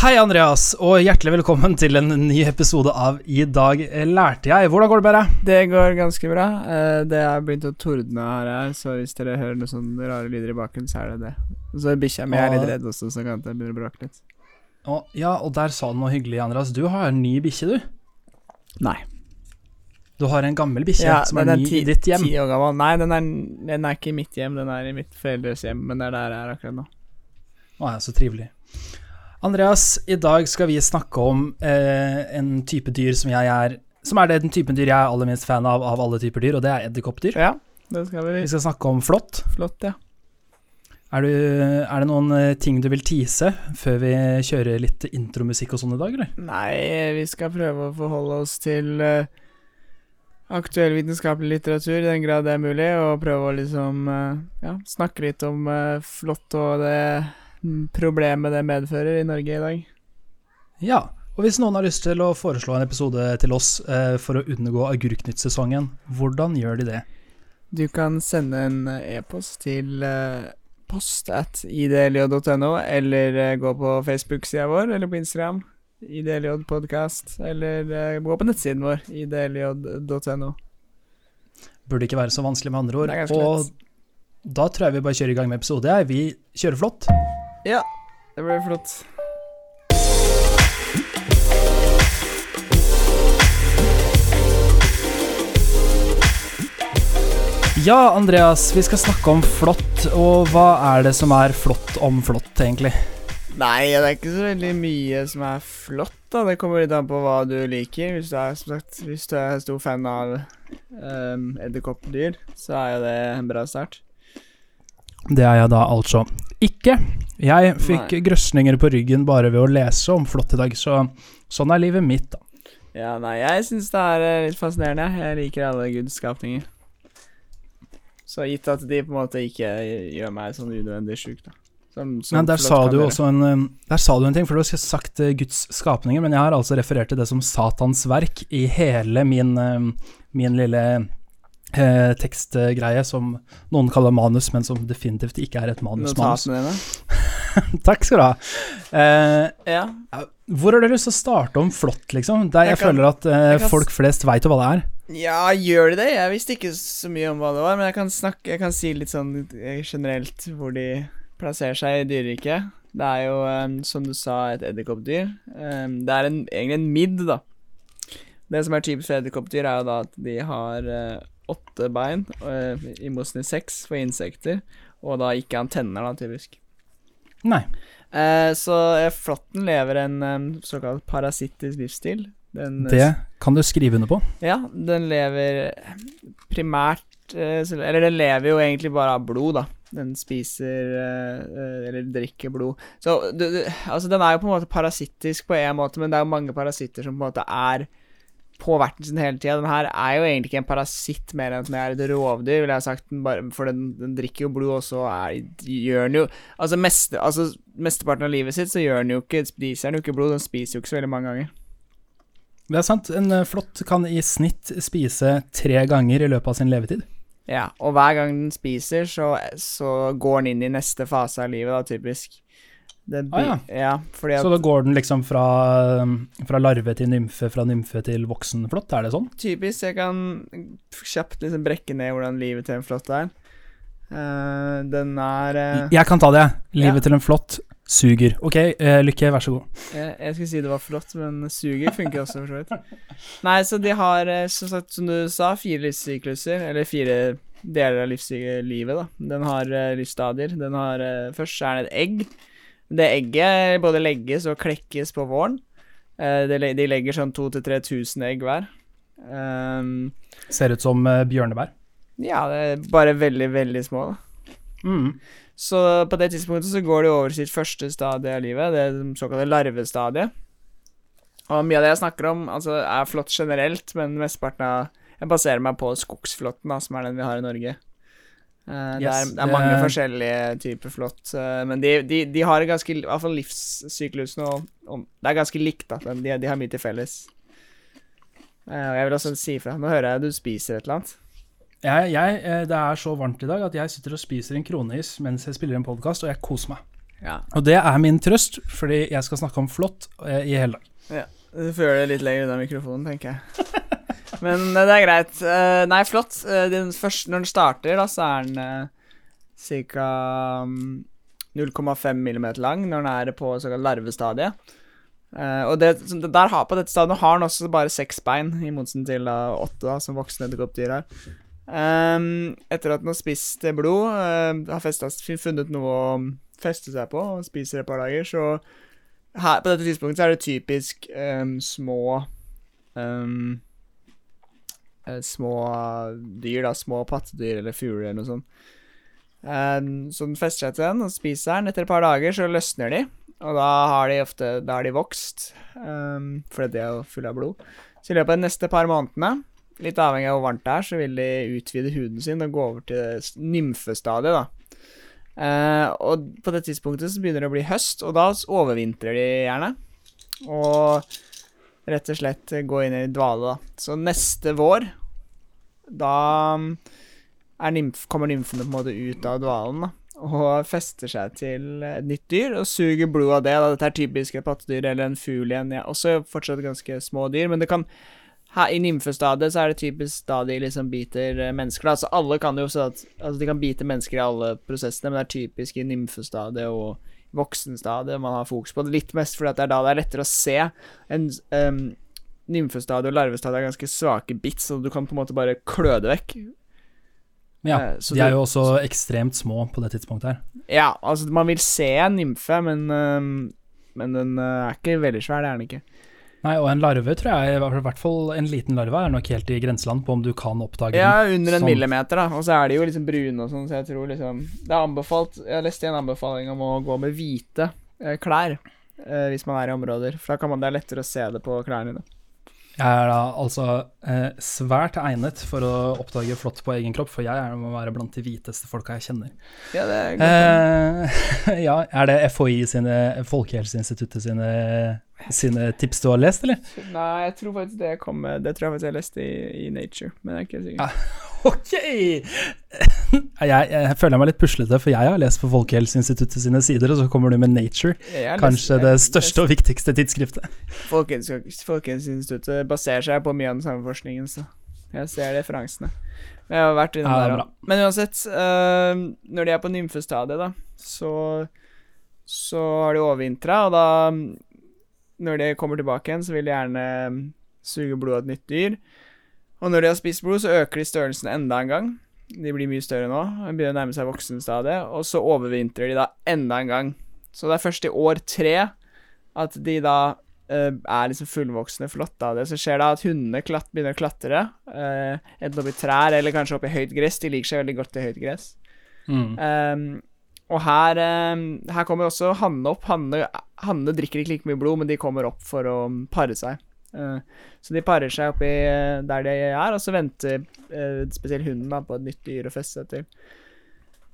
Hei, Andreas, og hjertelig velkommen til en ny episode av I dag lærte jeg. Hvordan går det med deg? Det går ganske bra. Eh, Det er begynt å tordne her, her, så hvis dere hører noen sånne rare lyder i bakgrunnen, så er det det. Og så er bikkja mi litt redd også, så kan det begynne å bråke litt. Og, ja, og der sa du noe hyggelig, Andreas. Du har en ny bikkje, du. Nei. Du har en gammel bikkje Ja, som er er ny ti, i ditt hjem. ti år gammel. Nei, den er, den er ikke i mitt hjem, den er i mitt foreldres hjem, men det er der jeg er akkurat nå. Å ja, så trivelig. Andreas, i dag skal vi snakke om eh, en type dyr som jeg er Som er den typen dyr jeg er aller minst fan av av alle typer dyr, og det er edderkoppdyr. Ja, det skal vi Vi skal snakke om flått. Flott, ja. Er, du, er det noen eh, ting du vil tease før vi kjører litt intromusikk og sånn i dag, eller? Nei, vi skal prøve å forholde oss til uh, aktuell vitenskapelig litteratur i den grad det er mulig, og prøve å liksom uh, ja, snakke litt om uh, flått og det problemet det medfører i Norge i dag. Ja. Og hvis noen har lyst til å foreslå en episode til oss eh, for å unngå Agurknytt-sesongen, hvordan gjør de det? Du kan sende en e-post til eh, post at idlj.no, eller eh, gå på Facebook-sida vår, eller på Instagram, idljpodkast, eller eh, gå på nettsiden vår, idlj.no. Burde ikke være så vanskelig, med andre ord. Og da tror jeg vi bare kjører i gang med episode. jeg. Vi kjører flott. Ja, det blir flott. Ja, Andreas, vi skal snakke om flått. Og hva er det som er flott om flått, egentlig? Nei, det er ikke så veldig mye som er flott, da. Det kommer litt an på hva du liker. Hvis du er, som sagt, hvis du er stor fan av um, edderkoppdyr, så er jo det en bra start. Det er jeg da altså ikke. Jeg fikk Nei. grøsninger på ryggen bare ved å lese om flott i dag, så sånn er livet mitt, da. Ja, nei, jeg syns det er eh, litt fascinerende. Jeg liker alle Guds skapninger. Så gitt at de på en måte ikke gjør meg sånn unødvendig sjuk, da. Som, som Men der sa du også en um, Der sa du en ting, for du har sagt eh, Guds skapninger, men jeg har altså referert til det som Satans verk i hele min, min lille eh, tekstgreie, som noen kaller manus, men som definitivt ikke er et manus-manus. Takk skal du ha. Eh, Ja. hvor har du lyst til å starte om flått, liksom? Der jeg, Jeg kan- føler at eh, jeg kan folk flest veit jo hva det er. ja, gjør de det? Jeg visste ikke så mye om hva det var, men jeg kan snakke Jeg kan si litt sånn eh, generelt hvor de plasserer seg i dyreriket. Det er jo, um, som du sa, et edderkoppdyr. Um, det er en, egentlig en midd, da. Det som er typisk for edderkoppdyr, er jo da at de har eh, åtte bein, og, i motsetning til seks for insekter, og da ikke antenner, da, typisk. Nei. Eh, så eh, flåtten lever en um, såkalt parasittisk livsstil. Den, Det kan du skrive under på. Ja, den lever primært eh, Eller den lever jo egentlig bare av blod, da. Den spiser eh, eh, Eller drikker blod. Så du, du, altså, den er jo på en måte parasittisk på en måte, men det er jo mange parasitter som på en måte er på verten sin hele tida. Den her er jo egentlig ikke en parasitt mer enn at den er et rovdyr, ville jeg sagt. Den bare, for den, den drikker jo blod, og så gjør den jo Altså, mest, altså mesteparten av livet sitt så gjør den jo ikke Spiser den jo ikke blod, den spiser jo ikke så veldig mange ganger. Det er sant. En eh, flått kan i snitt spise tre ganger i løpet av sin levetid. Ja, og hver gang den spiser, så, så går den inn i neste fase av livet, da, typisk. Ah, ja. ja, at Så da går den liksom fra, fra larve til nymfe, fra nymfe til voksen flått, er det sånn? typisk Jeg kan kjapt liksom brekke ned hvordan livet til en flått er. Uh, den er uh, Jeg kan ta det. Livet Ja. til en flått suger. Ok, uh, Lykke, vær så god. jeg, jeg skulle si det var flott, men suger funker også, for så vidt. Nei, så de har, som, sagt, som du sa, fire livssykluser, eller fire deler av livslivet, da. Den har livsstadier. Den har Først er det et egg. Det egget både legges og klekkes på våren. Eh, de, le- de legger sånn 2000-3000 egg hver. Um, Ser ut som eh, bjørnebær. ja, det er bare veldig, veldig små, da. Mm. Så på det tidspunktet så går de over sitt første stadie av livet, det såkalte larvestadiet. Og mye av det jeg snakker om, altså, er flått generelt, men mesteparten av Jeg baserer meg på skogsflåtten, da, som er den vi har i Norge. Eh, det, er, det er mange det- forskjellige typer flått, eh, men de, de, de har ganske I hvert fall livssyklusen og, og Det er ganske likt, da. De, de har mye til felles. Eh, og jeg vil også si fra. Nå hører jeg du spiser et eller annet. Jeg, jeg, eh, det er så varmt i dag at jeg sitter og spiser en kronis mens jeg spiller en podkast, og jeg koser meg. Ja. Og det er min trøst, fordi jeg skal snakke om flått eh, i hele dag. Du får gjøre det litt lenger unna mikrofonen, tenker jeg. Men eh, det er greit. Eh, nei, flott. Eh, den første, når den starter, da, så er den ca. 0,5 millimeter lang når den er på såkalt larvestadiet. Uh, og det, det der har, på dette stadiet har den også bare seks bein, i motsetning til da, åtte, da, som voksne edderkoppdyr har. Um, etter at den har spist blod, uh, har festet, funnet noe å feste seg på og spiser et par dager, så her, på dette tidspunktet så er det typisk um, små um, Små dyr, da. Små pattedyr eller fugler eller noe sånt. Um, så den fester seg til den og spiser den. Etter et par dager så løsner de, og da har de ofte Da har de vokst, um, fordi de er jo fulle av blod. Så i løpet av de neste par månedene, litt avhengig av hvor varmt det er, så vil de utvide huden sin og gå over til nymfestadiet, da. Uh, og på det tidspunktet så begynner det å bli høst, og da overvintrer de gjerne. Og rett og slett gå inn i dvale, da. Så neste vår, da nymf, kommer nymfene på en måte ut av dvalen, da. Og fester seg til et nytt dyr og suger blod av det. Da. Dette er typisk et pattedyr eller en fugl igjen. Ja. Også fortsatt ganske små dyr, men det kan her, I nymfestadiet så er det typisk da de liksom biter eh, mennesker. Da. Altså alle kan jo at Altså de kan bite mennesker i alle prosessene, men det er typisk i nymfestadiet og voksenstadiet man har fokus på det. Litt mest fordi det er da det er lettere å se. En um, nymfestadiet og larvestadiet er ganske svake bits, så du kan på en måte bare klø det vekk. Ja, Eh, så de er jo også ekstremt små på det tidspunktet her. Ja, altså man vil se en nymfe, men um, Men den uh, er ikke veldig svær, det er den ikke. Nei, og en larve tror jeg, i hvert fall en liten larve, er nok helt i grenseland på om du kan oppdage den. Ja, under en Sånn. millimeter, da. Og så er de jo liksom brune og sånn, så jeg tror liksom Det er anbefalt Jeg leste en anbefaling om å gå med hvite eh, klær eh, hvis man er i områder, for da kan man det er lettere å se det på klærne dine. Jeg er da altså eh, svært egnet for å oppdage flott på egen kropp, for jeg er, må være blant de hviteste folka jeg kjenner. Ja, det er godt. Eh, ja, er det FHI sine, Folkehelseinstituttet sine, sine tips du har lest, eller? Nei, jeg tror faktisk det kom med Det tror jeg faktisk jeg leste i, i Nature, men jeg er ikke sikker. Ja. Ok! jeg, jeg føler meg litt puslete, for jeg har lest på Folkehelseinstituttet sine sider, og så kommer du med Nature. Kanskje det største og viktigste tidsskriftet. Folkehelse- Folkehelseinstituttet baserer seg på mye av den samme forskningen, så jeg ser referansene. Jeg har vært innom Ja, er der òg. Men uansett, øh, når de er på nymfestadiet, da, så Så har de overvintra, og da Når de kommer tilbake igjen, så vil de gjerne mm, suge blod av et nytt dyr. Og når de har spist blod, så øker de størrelsen enda en gang. De blir mye større nå, de begynner å nærme seg voksenstadiet, og så overvintrer de da enda en gang. Så det er først i år tre at de da eh, er liksom fullvoksne, flotte av det. Så skjer det at hundene klatt, begynner å klatre, eh, enten i trær eller kanskje opp i høyt gress. De liker seg veldig godt i høyt gress. Mm. Um, og her, um, her kommer også Hanne opp. Hanne, Hanne drikker ikke like mye blod, men de kommer opp for å pare seg. Eh, så de parer seg oppi eh, der de er, og så venter eh, spesielt hunden da, på et nytt dyr å feste seg til.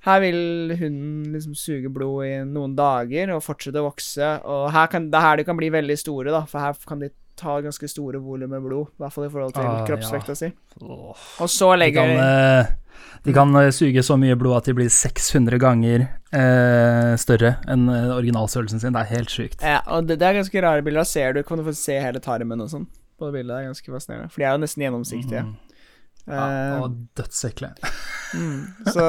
Her vil hunden liksom suge blod i noen dager og fortsette å vokse. Og her kan, det er her de kan bli veldig store, da, for her kan de ta ganske store volum med blod. I hvert fall i forhold til Ah, ja. si. Og så legger de de kan eh, suge så mye blod at de blir 600 ganger eh, større enn eh, originalstørrelsen sin. Det er helt sjukt. Ja, og det, det er ganske rare bilder. Da ser du, kan du få se hele tarmen og sånn på det bildet. Det er ganske fascinerende. For de er jo nesten gjennomsiktige. Eh, Ja, og dødsekle. mm. Så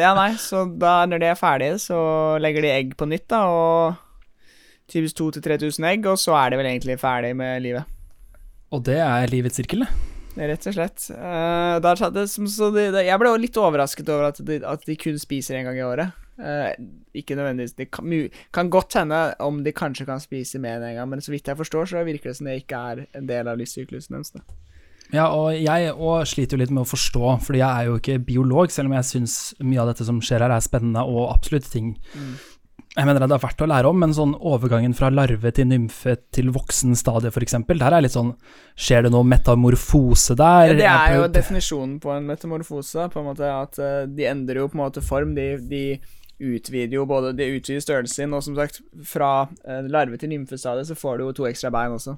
ja, nei. Så da, når de er ferdige, så legger de egg på nytt, da, og typisk 2000-3000 egg, og så er de vel egentlig ferdig med livet. Og det er livets sirkel, det. Rett og slett. Uh, det, som- så de, det, jeg ble også litt overrasket over at de, at de kun spiser en gang i året. Uh, ikke nødvendigvis Det kan, kan godt hende om de kanskje kan spise mer enn en gang, men så vidt jeg forstår, så virker det som det ikke er en del av livssyklusen deres. Ja, og jeg òg sliter jo litt med å forstå, fordi jeg er jo ikke biolog, selv om jeg syns mye av dette som skjer her er spennende og absolutt ting jeg mener det er verdt å lære om, men sånn overgangen fra larve til nymfe til voksenstadie f.eks., der er litt sånn Skjer det noe metamorfose der? Ja, det er jo definisjonen på en metamorfose, på en måte at eh, de endrer jo på en måte form. De, de utvider jo både De utvider størrelsen sin, og som sagt, fra eh, larve til nymfestadiet så får du jo to ekstra bein også.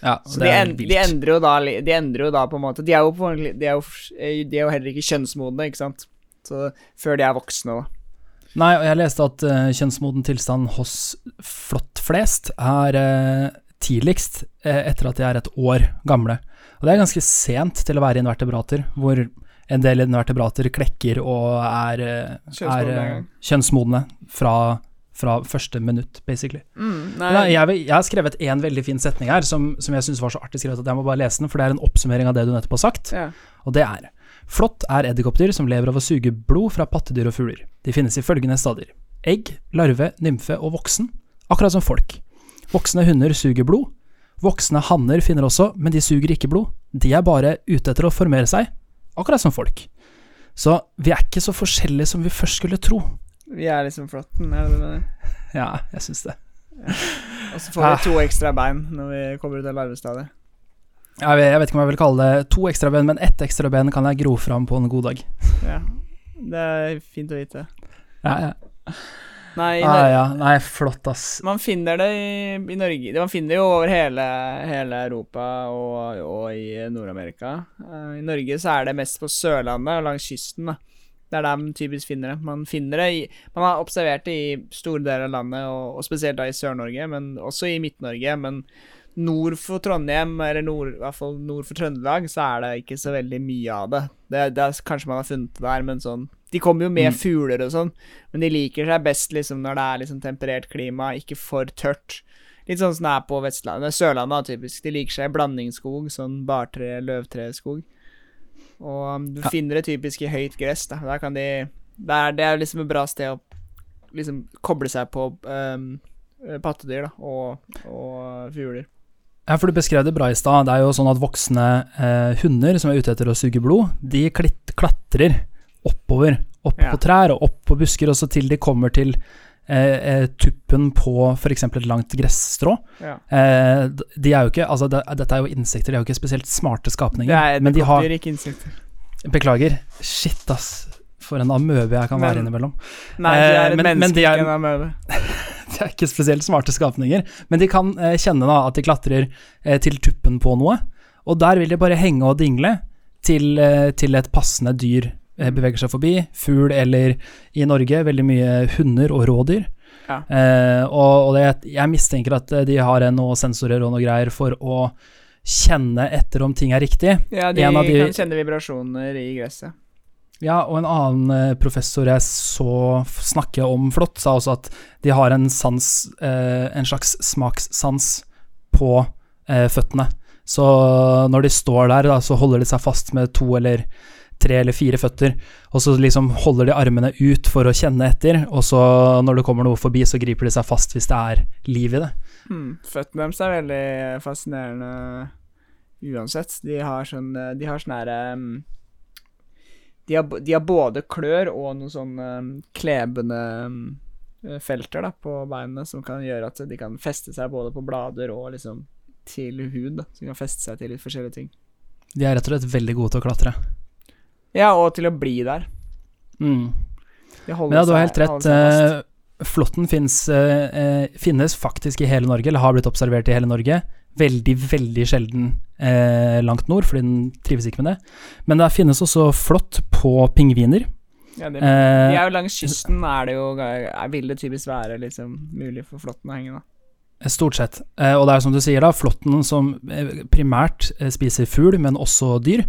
ja, Så de, en, de, endrer jo da, de endrer jo da på en måte De er jo, på, de er jo, de er jo heller ikke kjønnsmodne, ikke sant? Så før de er voksne, da. Nei, og jeg leste at uh, kjønnsmoden tilstand hos flått flest er uh, tidligst uh, etter at de er et år gamle. Og det er ganske sent til å være invertebrater, hvor en del invertebrater klekker og er, er kjønnsmodne fra, fra første minutt, basically. Mm, nei, jeg, jeg har skrevet en veldig fin setning her som, som jeg syns var så artig skrevet at jeg må bare lese den, for det er en oppsummering av det du nettopp har sagt. ja. Og det er Flått er edderkoppdyr som lever av å suge blod fra pattedyr og fugler. De finnes i følgende stadier. Egg, larve, nymfe og voksen. Akkurat som folk. Voksne hunder suger blod. Voksne hanner finner også, men de suger ikke blod. De er bare ute etter å formere seg. Akkurat som folk. Så vi er ikke så forskjellige som vi først skulle tro. Vi er liksom flåtten, er det det du mener? Ja, jeg syns det. Og så får vi Ah. to ekstra bein når vi kommer ut av larvestadiet. Jeg vet, jeg vet ikke om jeg vil kalle det to ekstra ben, men ett ekstra ben kan jeg gro fram på en god dag. Ja. Det er fint å vite. Ja, ja. Nei, Ah, ja. Nei, flott, ass. man finner det i, i Norge Man finner det jo over hele, hele Europa og, og i Nord-Amerika. Uh, I Norge så er det mest på Sørlandet og langs kysten. da. Det er der man typisk finner det. Man finner det i Man har observert det i store deler av landet, og, og spesielt da i Sør-Norge, men også i Midt-Norge. Men nord for Trondheim, eller nord, i hvert fall nord for Trøndelag, så er det ikke så veldig mye av det. det, det er, kanskje man har funnet det der, men sånn De kommer jo med Mm. fugler og sånn, men de liker seg best liksom når det er liksom temperert klima, ikke for tørt. Litt sånn som det er på Vestlandet. Sørlandet typisk. De liker seg i blandingsskog, sånn bartre, løvtreskog. Og du Ja. finner det typisk i høyt gress. Da. Der kan de det er, det er liksom et bra sted å liksom koble seg på um, pattedyr da, og, og fugler. Ja, for du beskrev det bra i stad. Det er jo sånn at voksne eh, hunder som er ute etter å suge blod, de klitt, klatrer oppover. Opp Ja. på trær og opp på busker, og så til de kommer til eh, eh, tuppen på f.eks. et langt gresstrå. Ja. Eh, de er jo ikke Altså, det, dette er jo insekter, de er jo ikke spesielt smarte skapninger. Er men de har ikke insekter. Beklager. Shit, ass. For en amøbe jeg kan Men- være innimellom. Nei, de Eh, er et men- men de er- en amøbe. De er ikke spesielt smarte skapninger, men de kan eh, kjenne da at de klatrer eh, til tuppen på noe, og der vil de bare henge og dingle til, eh, til et passende dyr eh, beveger seg forbi. Fugl eller i Norge veldig mye hunder og rådyr. Ja. Eh, og og det, jeg mistenker at eh, de har eh, noe sensorer og noe greier for å kjenne etter om ting er riktig. Ja, de, de- kan kjenne vibrasjoner i gresset. Ja, og en annen eh, professor jeg så snakke om flott, sa også at de har en sans, eh, en slags smakssans på eh, føttene. Så når de står der, da, så holder de seg fast med to eller tre eller fire føtter, og så liksom holder de armene ut for å kjenne etter, og så når det kommer noe forbi, så griper de seg fast hvis det er liv i det. Hmm. Føttene deres er veldig fascinerende uansett. De har sånn De har sånn herre um, de, har, de har både klør og noen sånne um, klebende um, felter da, på beinene som kan gjøre at de kan feste seg både på blader og liksom til hud. da, Som kan feste seg til litt forskjellige ting. De er rett og slett veldig gode til å klatre. Ja, og til å bli der. Mm. De Men ja, du har helt rett. eh, Flåtten finnes, eh, eh, finnes faktisk i hele Norge, eller har blitt observert i hele Norge. Veldig, veldig sjelden eh, langt nord, fordi den trives ikke med det. Men det finnes også flått på pingviner. Ja, de, Eh, de er jo langs kysten, er det jo er, Vil det typisk være liksom mulig for flåtten å henge, da. Stort sett. Eh, og det er som du sier, da, flåtten som eh, primært eh, spiser fugl, men også dyr.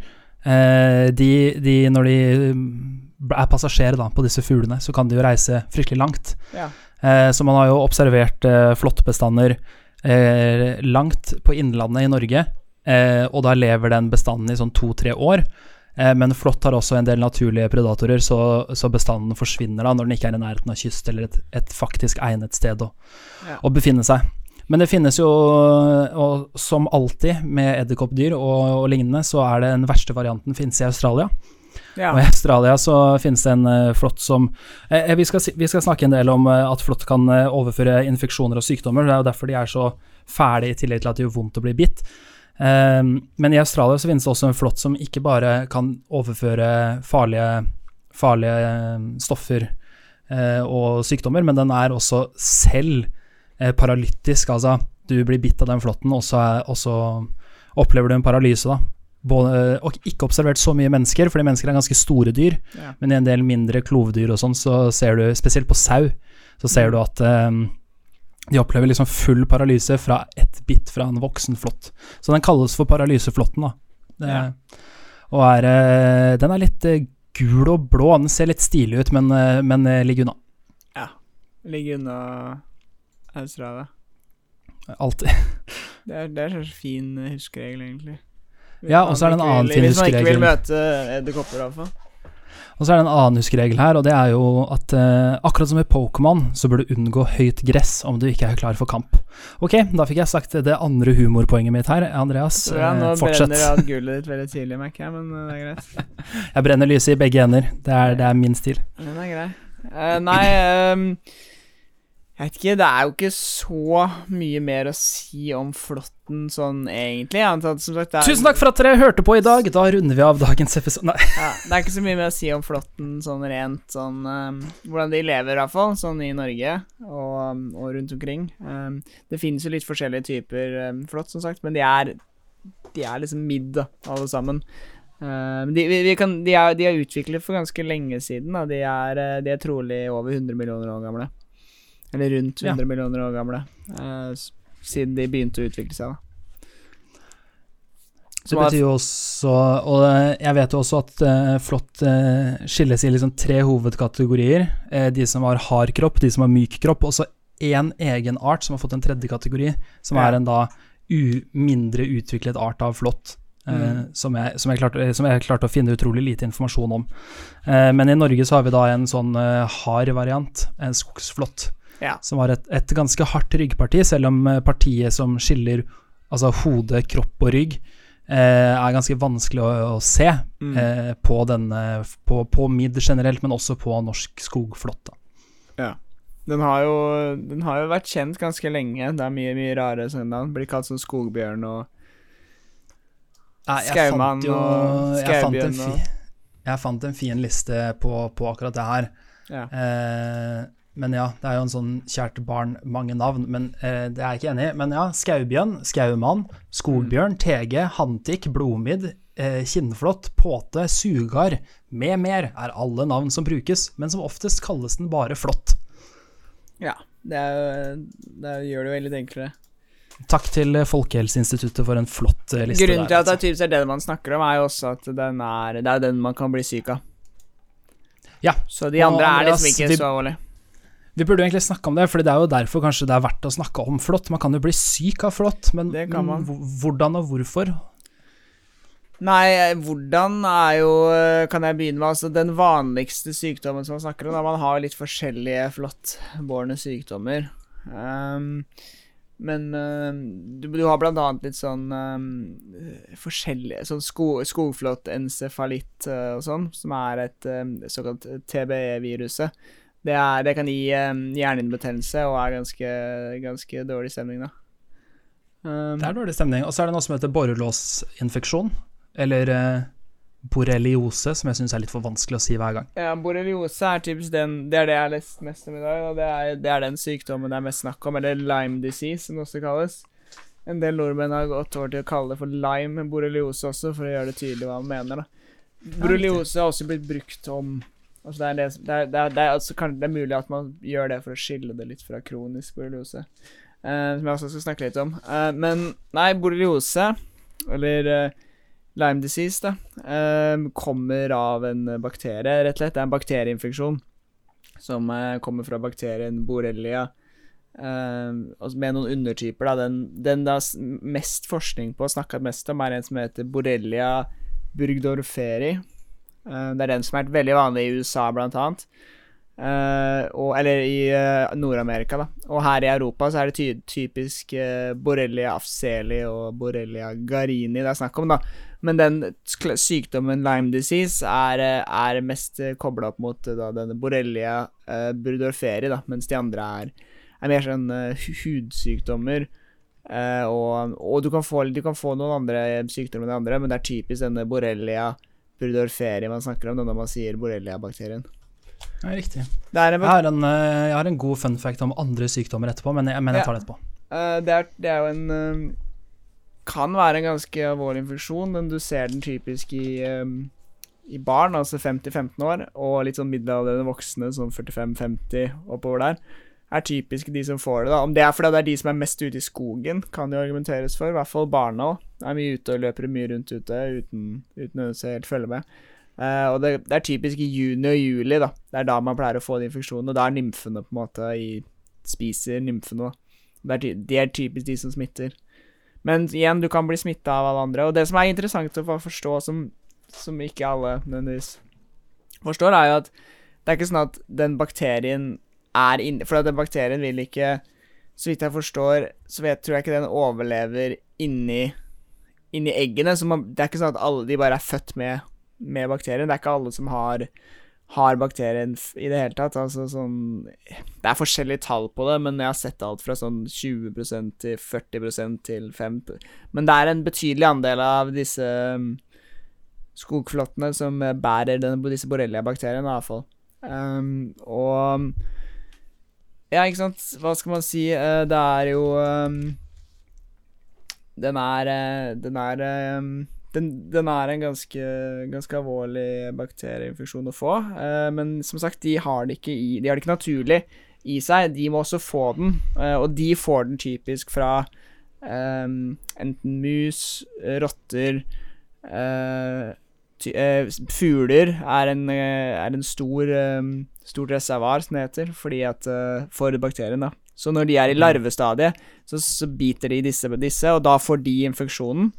Eh, de, de, når de mm, er passasjerer da, på disse fuglene, så kan de jo reise fryktelig langt. Ja. Eh, så man har jo observert eh, flåttbestander eh, langt på innlandet i Norge, eh, og da lever den bestanden i sånn to-tre år. Eh, men flått har også en del naturlige predatorer, så, så bestanden forsvinner da når den ikke er i nærheten av kyst eller et, et faktisk egnet sted å, Ja. å befinne seg. Men det finnes jo, og som alltid med edderkoppdyr og, og lignende, så er det den verste varianten finnes i Australia. Ja. Og i Australia så finnes det en uh, flått som eh, vi, skal, vi skal snakke en del om uh, at flått kan uh, overføre infeksjoner og sykdommer. Det er jo derfor de er så fæle, i tillegg til at det gjør vondt å bli bitt. Um, men i Australia så finnes det også en flått som ikke bare kan overføre farlige, farlige eh, stoffer uh, og sykdommer, men den er også selv uh, paralytisk. Altså, du blir bitt av den flåtten, og så opplever du en paralyse, da. Både, og ikke observert så mye mennesker, fordi mennesker er ganske store dyr. Ja. Men i en del mindre klovdyr og sånn, så ser du, spesielt på sau, så ser du at um, de opplever liksom full paralyse fra ett bitt fra en voksen flått. Så den kalles for paralyseflåtten, da. Det, Ja. Og er, eh, den er litt eh, gul og blå. Den ser litt stilig ut, men, eh, men ligger unna. Ja. Ligger unna Australia. Alltid. Det er, det er en fin huskeregel, egentlig. Ja, og så er det en annen fin Hvis man ikke vil huskeregel. møte edderkopper, iallfall. Og så er det en annen huskeregel her, og det er jo at eh, akkurat som i Pokémon, så bør du unngå høyt gress om du ikke er klar for kamp. Ok, da fikk jeg sagt det andre humorpoenget mitt her. Andreas, ja, nå eh, fortsett. brenner jeg av gullet ditt veldig tidlig, merker jeg, men eh, det er greit. Jeg brenner lyset i begge ender. Det er, det er min stil. Den er grei. Uh, nei ehm, Jeg vet ikke, det er jo ikke så mye mer å si om flåtten sånn egentlig. annet som sagt, er, Tusen takk for at dere hørte på i dag. Da runder vi av dagens episode. Nei. Ja, det er ikke så mye mer å si om flåtten sånn rent sånn um, Hvordan de lever, i hvert fall. Sånn i Norge og, og rundt omkring. Um, det finnes jo litt forskjellige typer um, flått, som sagt, men de er De er liksom midd, alle sammen. Ehm, de, vi, vi kan, de, er, de er utviklet for ganske lenge siden. Da. De, er, eh, de er trolig over 100 millioner år gamle. Eller rundt Ja. 100 millioner år gamle. eh, siden de begynte å utvikle seg, da. Det Som betyr jo også Og eh, jeg vet jo også at uh, flått uh, skilles i liksom tre hovedkategorier. Uh, de som har hard kropp, de som har myk kropp, og så én egen art som har fått en tredje kategori, som Ja. er en da u mindre utviklet art av flått. eh, Mm. som, jeg, som, jeg klarte, som jeg klarte å finne utrolig lite informasjon om. Eh, men i Norge så har vi da en sånn eh, hard variant, en skogsflått, Ja. som har et, et ganske hardt ryggparti, selv om eh, partiet som skiller altså hode, kropp og rygg, eh, er ganske vanskelig å, å se Mm. eh, på, denne, på, på midd generelt, men også på norsk skogflåtte. Den har, jo, den har jo vært kjent ganske lenge. Det er mye mye rare navn. Blir kalt sånn skogbjørn og Skaumann og skaubjørn og- jeg fant en fin liste på, på akkurat det her. Ja. Eh, men ja, det er jo en sånn kjært barn, mange navn. Men eh, det er jeg ikke enig i. Men ja, skaubjørn, skaumann, skogbjørn, tege, hantik, blodmidd, eh, kinnflått, påte, sugar med mer er alle navn som brukes, men som oftest kalles den bare flått. ja. Det, er, det gjør det jo veldig enklere. Takk til eh, Folkehelseinstituttet for en flott eh, liste. Grunnen til at det altså. er typisk er det man snakker om, er jo også at den er, det er den man kan bli syk av. Ja. Så de Og andre er liksom ikke vi- så alvorlige. Vi burde egentlig snakke om det, for det er jo derfor kanskje det er verdt å snakke om flått. Man kan jo bli syk av flått, men, hvordan og hvorfor? Nei, hvordan er jo Kan jeg begynne med altså den vanligste sykdommen som man snakker om? Da man har litt forskjellige flåttbårne sykdommer. Um, men uh, du, du har blant annet litt sånn um, forskjellige Sånn sko, skogflåttencefalitt uh, og sånn, som er et um, såkalt TBE-viruset. Det, er- det kan gi um, hjernehinnebetennelse og er ganske, ganske dårlig stemning, da. Um, Det er dårlig stemning. Og så er det noe som heter borrelåsinfeksjon, eller uh, borreliose, som jeg syns er litt for vanskelig å si hver gang. Ja, borreliose er typisk den Det er det jeg har lest mest om i dag, og det er, det er den sykdommen det er mest snakk om, eller Lyme disease, som det også kalles. En del nordmenn har gått over til å kalle det for Lyme borreliose også, for å gjøre det tydelig hva man mener, da. Borreliose har også blitt brukt om Altså det er, det, det er, det er, det er, altså, det er mulig at man gjør det for å skille det litt fra kronisk borreliose, uh, som jeg også skal snakke litt om. Uh, men nei, borreliose, eller uh, Lyme disease, da, kommer av en bakterie, rett og slett. Det er en bakterieinfeksjon som kommer fra bakterien borrelia. altså med noen undertyper. Da. Den, den det er mest forskning på, snakka mest om, er en som heter borrelia burgdorferi. Eh, det er den som er veldig vanlig i USA, blant annet. Eh, og, eller i eh, Nord-Amerika, da. Og her i Europa så er det ty typisk borrelia afseli og borrelia garini det er snakk om, da. Men den sykdommen Lyme disease er, er mest kobla opp mot da, denne borrelia uh, burgdorferi, da, mens de andre er, er mer sånn uh, hudsykdommer. Uh, og og du, kan få, du kan få noen andre sykdommer enn de andre, men det er typisk denne borrelia burgdorferi man snakker om når man sier borrelia-bakterien. Ja, riktig. Det en Jeg har, en, eh, jeg har en god fun fact om andre sykdommer etterpå, men jeg, men jeg tar det etterpå. Uh, det, er, det er jo en uh, kan være en ganske alvorlig infeksjon. Men du ser den typisk i, um, i barn, altså 5-15 år, og litt sånn middelaldrende voksne, sånn 45-50 oppover der, er typisk de som får det. da Om det er fordi det er de som er mest ute i skogen, kan det argumenteres for. I hvert fall barna De Er mye ute og løper mye rundt ute uten, å helt følge med. Uh, og det, det, er typisk i juni og juli, da. Det er da man pleier å få de infeksjonene. Og da er nymfene på en måte i Spiser nymfene, da. Det er, de er typisk de som smitter. Men igjen, du kan bli smitta av alle andre. Og det som er interessant å forstå, som, som ikke alle nødvendigvis forstår, er jo at det er ikke sånn at den bakterien er inni For den bakterien vil ikke Så vidt jeg forstår, så vet, tror jeg ikke den overlever inni, inni eggene. Så man, det er ikke sånn at alle de bare er født med med bakterien. Det er ikke alle som har, har bakterien i det hele tatt. Altså sånn Det er forskjellige tall på det, men jeg har sett alt fra sånn 20% til 40% til 5 Men det er en betydelig andel av disse um, skogflottene som bærer den, disse borrelia-bakteriene, i hvert fall. Um, og Ja, ikke sant. Hva skal man si? Uh, det er jo um, Den er uh, Den er um, den, den, er en ganske, ganske alvorlig bakterieinfeksjon å få. Uh, men som sagt, de har det ikke i De har det ikke naturlig i seg. De må også få den, uh, og de får den typisk fra um, enten mus, rotter eh, eh, Fugler er en, eh, er en stor, stort reservoar, som det heter, fordi at, for bakterien. da så når de er i mm. larvestadiet, så, så biter de disse, disse, og da får de infeksjonen.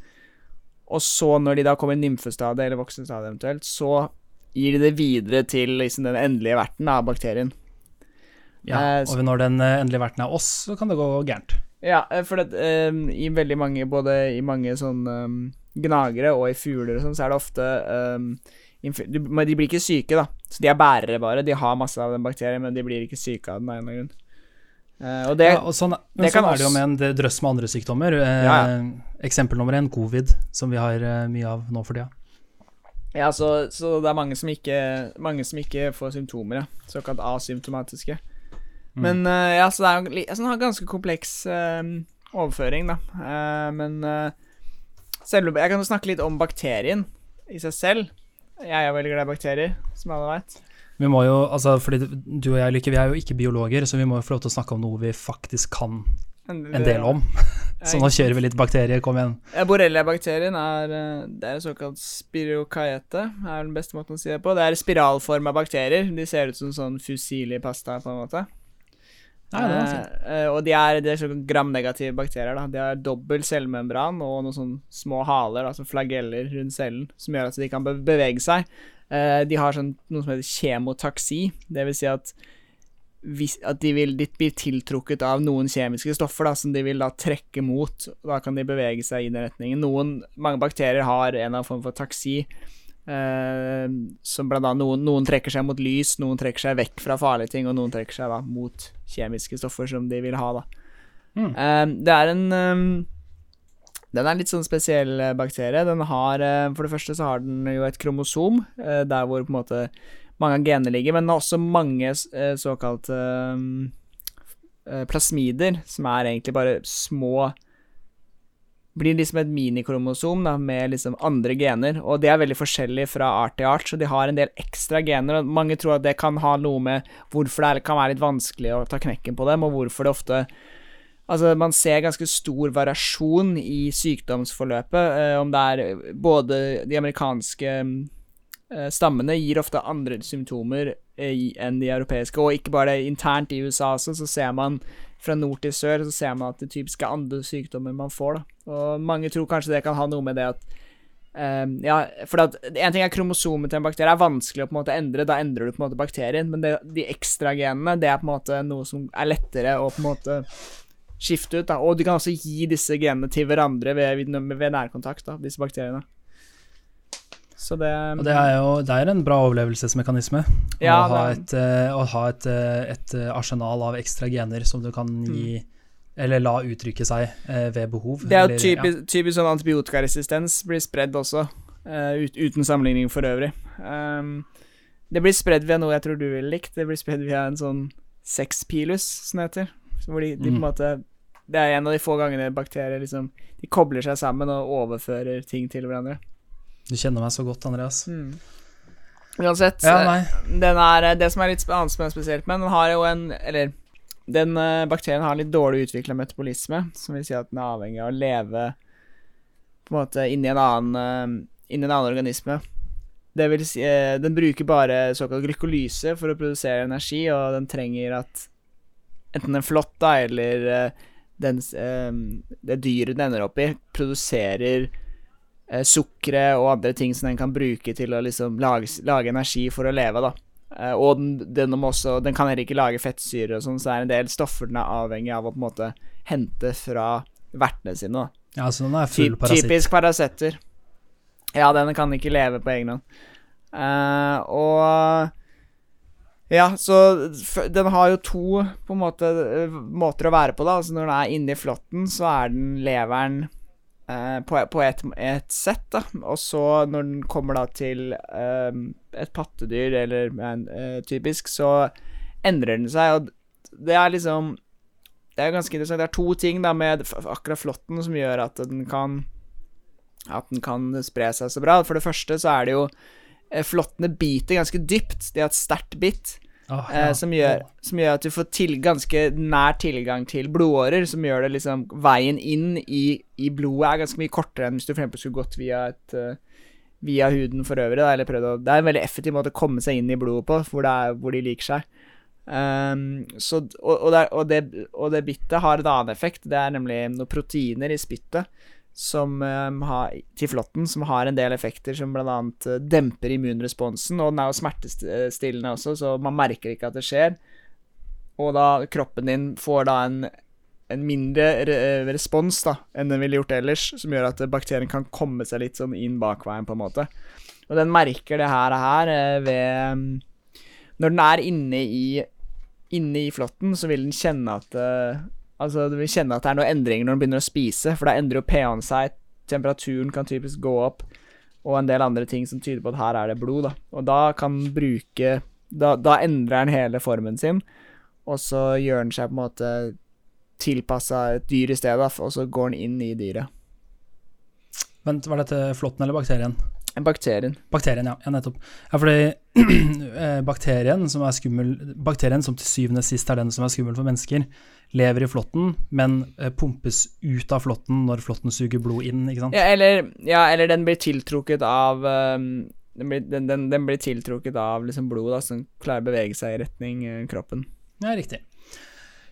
Og så, når de da kommer i nymfestadiet eller voksenstadiet eventuelt, så gir de det videre til liksom, den endelige verten av bakterien. Ja, eh, og når den eh, endelige verten er oss, så kan det gå gærent. Ja, eh, for det, i veldig mange, både i mange sånn gnagere og i fugler og sånn, så er det ofte um, De blir ikke syke, da. Så de er bærere, bare. De har masse av den bakterien, men de blir ikke syke av den av en eller annen grunn. Uh, og det, ja, og sånn, men sånn er det jo med en drøss med andre sykdommer. Uh, ja, ja. Eksempel nummer én, covid, som vi har uh, mye av nå for tida. Ja, så, så, det er mange som ikke, mange som ikke får symptomer, ja. Såkalt asymptomatiske. Mm. Men ja, så det er jo altså, en ganske kompleks overføring, da. men selv, jeg kan jo snakke litt om bakterien i seg selv. Jeg er veldig glad i bakterier, som alle veit. Vi må jo, altså, fordi du og jeg, Lykke, vi er jo ikke biologer, så vi må jo få lov til å snakke om noe vi faktisk kan en del om. så nå kjører vi litt bakterier, kom igjen. Borrelia-bakterien er, eh, det er såkalt spirokaete, er den beste måten å si det på. Det er spiralforma bakterier. De ser ut som sånn fusilipasta, på en måte. Nei, det var fint. Eh, og de er, er sånn gramnegative bakterier. da De har dobbel cellemembran og noen sånne små haler, altså flageller rundt cellen, som gjør at de kan bevege seg. Uh, de har sånn, noe som heter kjemotaksi. Det vil si at, hvis, at de, vil, de blir tiltrukket av noen kjemiske stoffer da, som de vil da trekke mot. Da kan de bevege seg i den retningen. Noen, mange bakterier har en eller annen form for taksi. Uh, som blant annet noen, noen, trekker seg mot lys, noen trekker seg vekk fra farlige ting, og noen trekker seg da mot kjemiske stoffer som de vil ha. da. Mm. Uh, det er en um, den er litt sånn spesiell eh, bakterie. Den har eh, For det første så har den jo et kromosom, eh, der hvor på en måte mange av genene ligger, men den har også mange såkalte plasmider, som er egentlig bare små blir liksom et minikromosom da, med liksom andre gener, og det er veldig forskjellig fra art til art, så de har en del ekstra gener, og mange tror at det kan ha noe med hvorfor det kan være litt vanskelig å ta knekken på dem, og hvorfor det ofte Altså, man ser ganske stor variasjon i sykdomsforløpet. Eh, om det er både de amerikanske eh, stammene gir ofte andre symptomer eh, enn de europeiske, og ikke bare det internt i USA også, så ser man fra nord til sør så ser man at det typisk er andre sykdommer man får. da. Og mange tror kanskje det kan ha noe med det at Um, ja, for at En ting er kromosomet til en bakterie er vanskelig å på en måte endre, da endrer du på en måte bakterien, men det, de ekstragenene det er på en måte noe som er lettere å på en måte skifte ut. da, Og du kan også gi disse genene til hverandre ved, ved nærkontakt, da, disse bakteriene. Så det Og det er jo det er en bra overlevelsesmekanisme. Ja, å ha, et, uh, å ha et, uh, et, arsenal av ekstra gener som du kan gi mm. Eller la uttrykke seg ved behov. Det er jo typisk, ja. typisk sånn antibiotikaresistens blir spredd også, ut, uten sammenligning for øvrig. Um, det blir spredd via noe jeg tror du ville likt. Det blir spredd via en sånn sexpilus, som det heter. Hvor de, de, på en mm. måte Det er en av de få gangene bakterier liksom De kobler seg sammen og overfører ting til hverandre. Du kjenner meg så godt, Andreas. Mm. Uansett, Ja, eh, den er, det som er litt annet som er spesielt med den, den har jo en Eller den eh, bakterien har litt dårlig utvikla metabolisme, som vil si at den er avhengig av å leve på en måte inni en annen eh, Inni en annen organisme. Det vil si eh, Den bruker bare såkalt glykolyse for å produsere energi, og den trenger at enten en flått eller eh, den, eh, det dyret den ender opp i, produserer eh, sukkeret og andre ting som den kan bruke til å liksom lage, lage energi for å leve, da. Eh, og den, den, også, den kan heller ikke lage fettsyre og sånn, så det er en del stoffer den er avhengig av å på en måte hente fra vertene sine. da. Ja, så den er full Ty- parasitt. Typisk parasitter. Ja, den kan ikke leve på egen hånd. Eh, og Ja, så den har jo to på en måte eh, måter å være på, da. Altså når den er inni flåtten, så er den leveren eh, på, på et, et sett, da. Og så når den kommer da til eh, et pattedyr, eller en, eh, typisk, så endrer den seg, og det er liksom det er ganske interessant. Det er to ting da med akkurat flåtten som gjør at den kan At den kan spre seg så bra. For det første så er det jo eh, Flåttene biter ganske dypt. De har et sterkt bitt Åh, eh, som, gjør, som gjør at du får til, ganske nær tilgang til blodårer, som gjør det liksom Veien inn i, i blodet er ganske mye kortere enn hvis du for skulle gått via et uh, Via huden for øvrig, da, eller prøvd å Det er en veldig effektiv måte å komme seg inn i blodet på, hvor, det er, hvor de liker seg. Um, så, og, og, det, og, det, og det bittet har en annen effekt. Det er nemlig noen proteiner i spyttet som, ehm, har, til som har en del effekter som bl.a. Uh, demper immunresponsen. Og den er jo smertestillende også, så man merker ikke at det skjer. Og da kroppen din får da en, en mindre re respons da, enn den ville gjort ellers, som gjør at bakterien kan komme seg litt sånn inn bakveien, på en måte. Og den merker det her, her eh, ved mm, Når den er inne i Inne i flåtten, så vil den kjenne at eh, Altså, du vil kjenne at det er noen endringer når du begynner å spise, for da endrer jo pH-en seg, temperaturen kan typisk gå opp, og en del andre ting som tyder på at her er det blod, da. Og da kan den bruke Da, da endrer den hele formen sin, og så gjør den seg på en måte tilpassa et dyr i stedet, og så går den inn i dyret. Vent, var dette flåtten eller bakterien? Bakterien. Bakterien, ja. ja nettopp. Ja, fordi eh, bakterien som er skummel Bakterien som til syvende og sist er den som er skummel for mennesker, lever i flåtten, men eh, pumpes ut av flåtten når flåtten suger blod inn, ikke sant? Ja, eller, ja, eller den blir tiltrukket av um, den, blir, den, den, den blir tiltrukket av liksom blod, da, som klarer å bevege seg i retning eh, kroppen. Ja, riktig.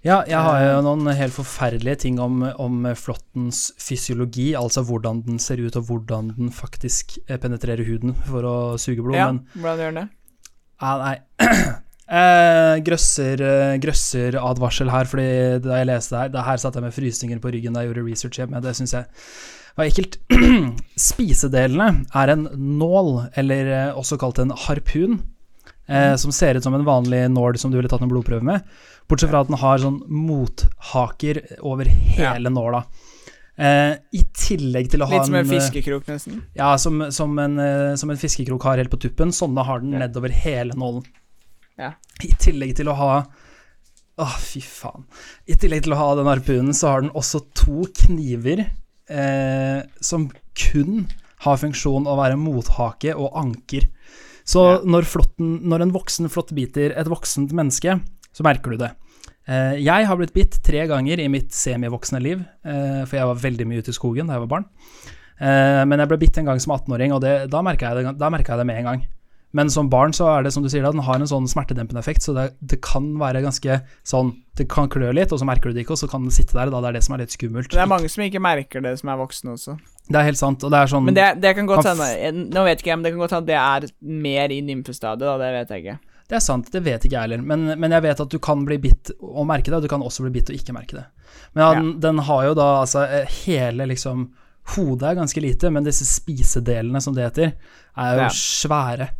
Ja, jeg har jo noen helt forferdelige ting om, om flåttens fysiologi, altså hvordan den ser ut og hvordan den faktisk eh, penetrerer huden for å suge blod, Ja, men hvordan gjør den det? ah, nei. eh, grøsser, eh, grøsser advarsel her, fordi da jeg leste det her, det her satt jeg med frysninger på ryggen da jeg gjorde research hjemme, det syns jeg var ekkelt. Spisedelene er en nål, eller eh, også kalt en harpun, eh, som ser ut som en vanlig nål som du ville tatt en blodprøve med, bortsett fra at den har sånn mothaker over hele nåla. Eh, I tillegg til å ha Litt som en en fiskekrok, nesten. ja, som, som, en, eh, som en fiskekrok har helt på tuppen. Sånne har den Ja. nedover hele nålen. Ja. I tillegg til å ha Åh, fy faen. I tillegg til å ha den harpunen, så har den også to kniver eh, som kun har funksjon å være mothake og anker. Så Ja. når, flotten, når en voksen flått biter et voksent menneske, så merker du det. Eh, jeg har blitt bitt tre ganger i mitt semivoksne liv, eh, for jeg var veldig mye ute i skogen da jeg var barn. Eh, men jeg ble bitt en gang som 18-åring, og det, da merka jeg, det- jeg det med en gang. Men som barn så er det som du sier, da, den har en sånn smertedempende effekt, så det, det kan være ganske sånn Det kan klø litt, og så merker du det ikke, og så kan den sitte der. Da det er det som er litt skummelt. Det er mange som ikke merker det, som er voksne også. Det er helt sant, og det er sånn Men det, det kan godt hende Nå vet ikke jeg, men det kan godt hende det er mer i nymfestadiet, da. Det vet jeg ikke. Det er sant, det vet ikke jeg heller, men, men jeg vet at du kan bli bitt og merke det, og du kan også bli bitt og ikke merke det. Men ja, Ja. den, den har jo da altså eh, hele liksom Hodet er ganske lite, men disse spisedelene, som det heter, er jo Ja. svære.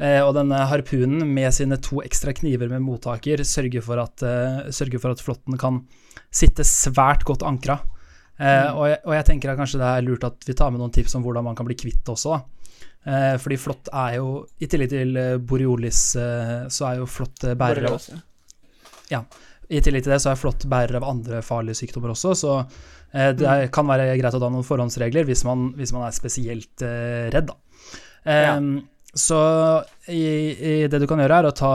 Eh, og denne harpunen med sine to ekstra kniver med mottaker sørger for at, eh, sørger for at flåtten kan sitte svært godt ankra. Eh, Mm. og, jeg, og jeg tenker at kanskje det er lurt at vi tar med noen tips om hvordan man kan bli kvitt også. Eh, fordi flått er jo, i tillegg til eh, boreolis, eh, så er jo flått bærer av ja. I tillegg til det så er flått bærer av andre farlige sykdommer også, så eh, det er, kan være greit å ta noen forhåndsregler hvis man, hvis man er spesielt eh, redd. Ja. Så i, i det du kan gjøre, er å ta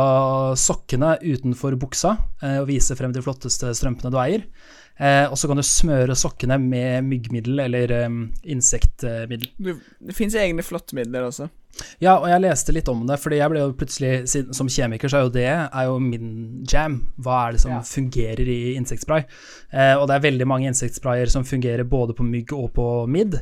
sokkene utenfor buksa eh, og vise frem de flotteste strømpene du eier. Eh, og så kan du smøre sokkene med myggmiddel eller em, insektmiddel. Du, det fins egne flåttmidler også. Ja, og jeg leste litt om det, fordi jeg ble jo plutselig, som kjemiker, så er jo det er jo min jam. Hva er det som Ja. fungerer i insektspray? Eh, og det er veldig mange insektsprayer som fungerer både på mygg og på midd.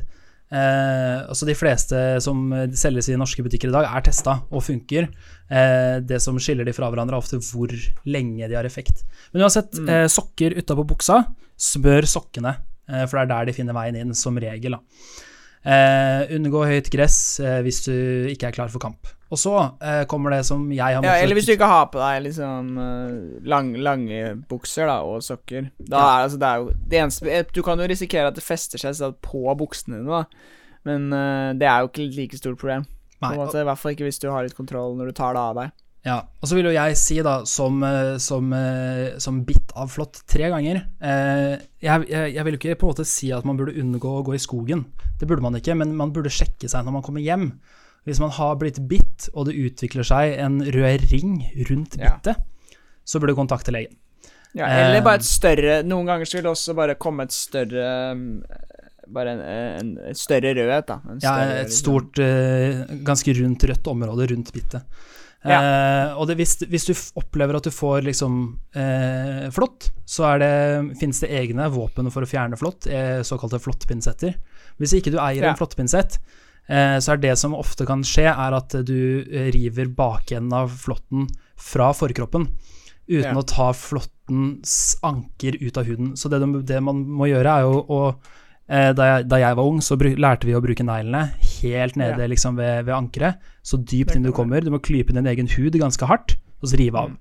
Eh, altså De fleste som selges i norske butikker i dag, er testa og funker. Eh, det som skiller de fra hverandre, er ofte hvor lenge de har effekt. Men uansett, Mm. eh, sokker utapå buksa, smør sokkene, eh, for det er der de finner veien inn, som regel. Eh, unngå høyt gress eh, hvis du ikke er klar for kamp. Og så eh, kommer det som jeg har Ja, eller hvis du ikke har på deg liksom eh, lang, lange bukser da, og sokker. Da Ja. er altså, det er jo det eneste eh, Du kan jo risikere at det fester seg sånn på buksene dine, da. Men uh, det er jo ikke like stort problem. På Nei, måte, I hvert fall ikke hvis du har litt kontroll når du tar det av deg. Ja, og så vil jo jeg si da, som, som, som bitt av flått tre ganger eh, jeg, jeg, jeg vil jo ikke på en måte si at man burde unngå å gå i skogen. Det burde man ikke, men man burde sjekke seg når man kommer hjem. Hvis man har blitt bitt, og det utvikler seg en rød ring rundt Ja. bittet, så burde du kontakte legen. Ja, Eh. eller bare et større Noen ganger så vil det også bare komme et større um, Bare en, en, en, større rødhet, da. En Ja, et stort, uh, ganske rundt rødt område rundt bittet. Eh, og det, hvis, hvis du opplever at du får liksom uh, flått, så er det, finnes det egne våpen for å fjerne flått, eh, såkalte flåttpinsetter. Hvis ikke du eier Ja. en flåttpinsett, eh, så er det som ofte kan skje, er at du eh, river bakenden av flåtten fra forkroppen, uten Ja. å ta flåttens anker ut av huden. Så det, det man må gjøre, er jo å Eh, da, jeg, da jeg var ung, så lærte vi å bruke neglene helt nede Ja. liksom ved, ved ankeret. Så dypt inn du kommer. Du må klype din egen hud ganske hardt, og så rive av. Mm.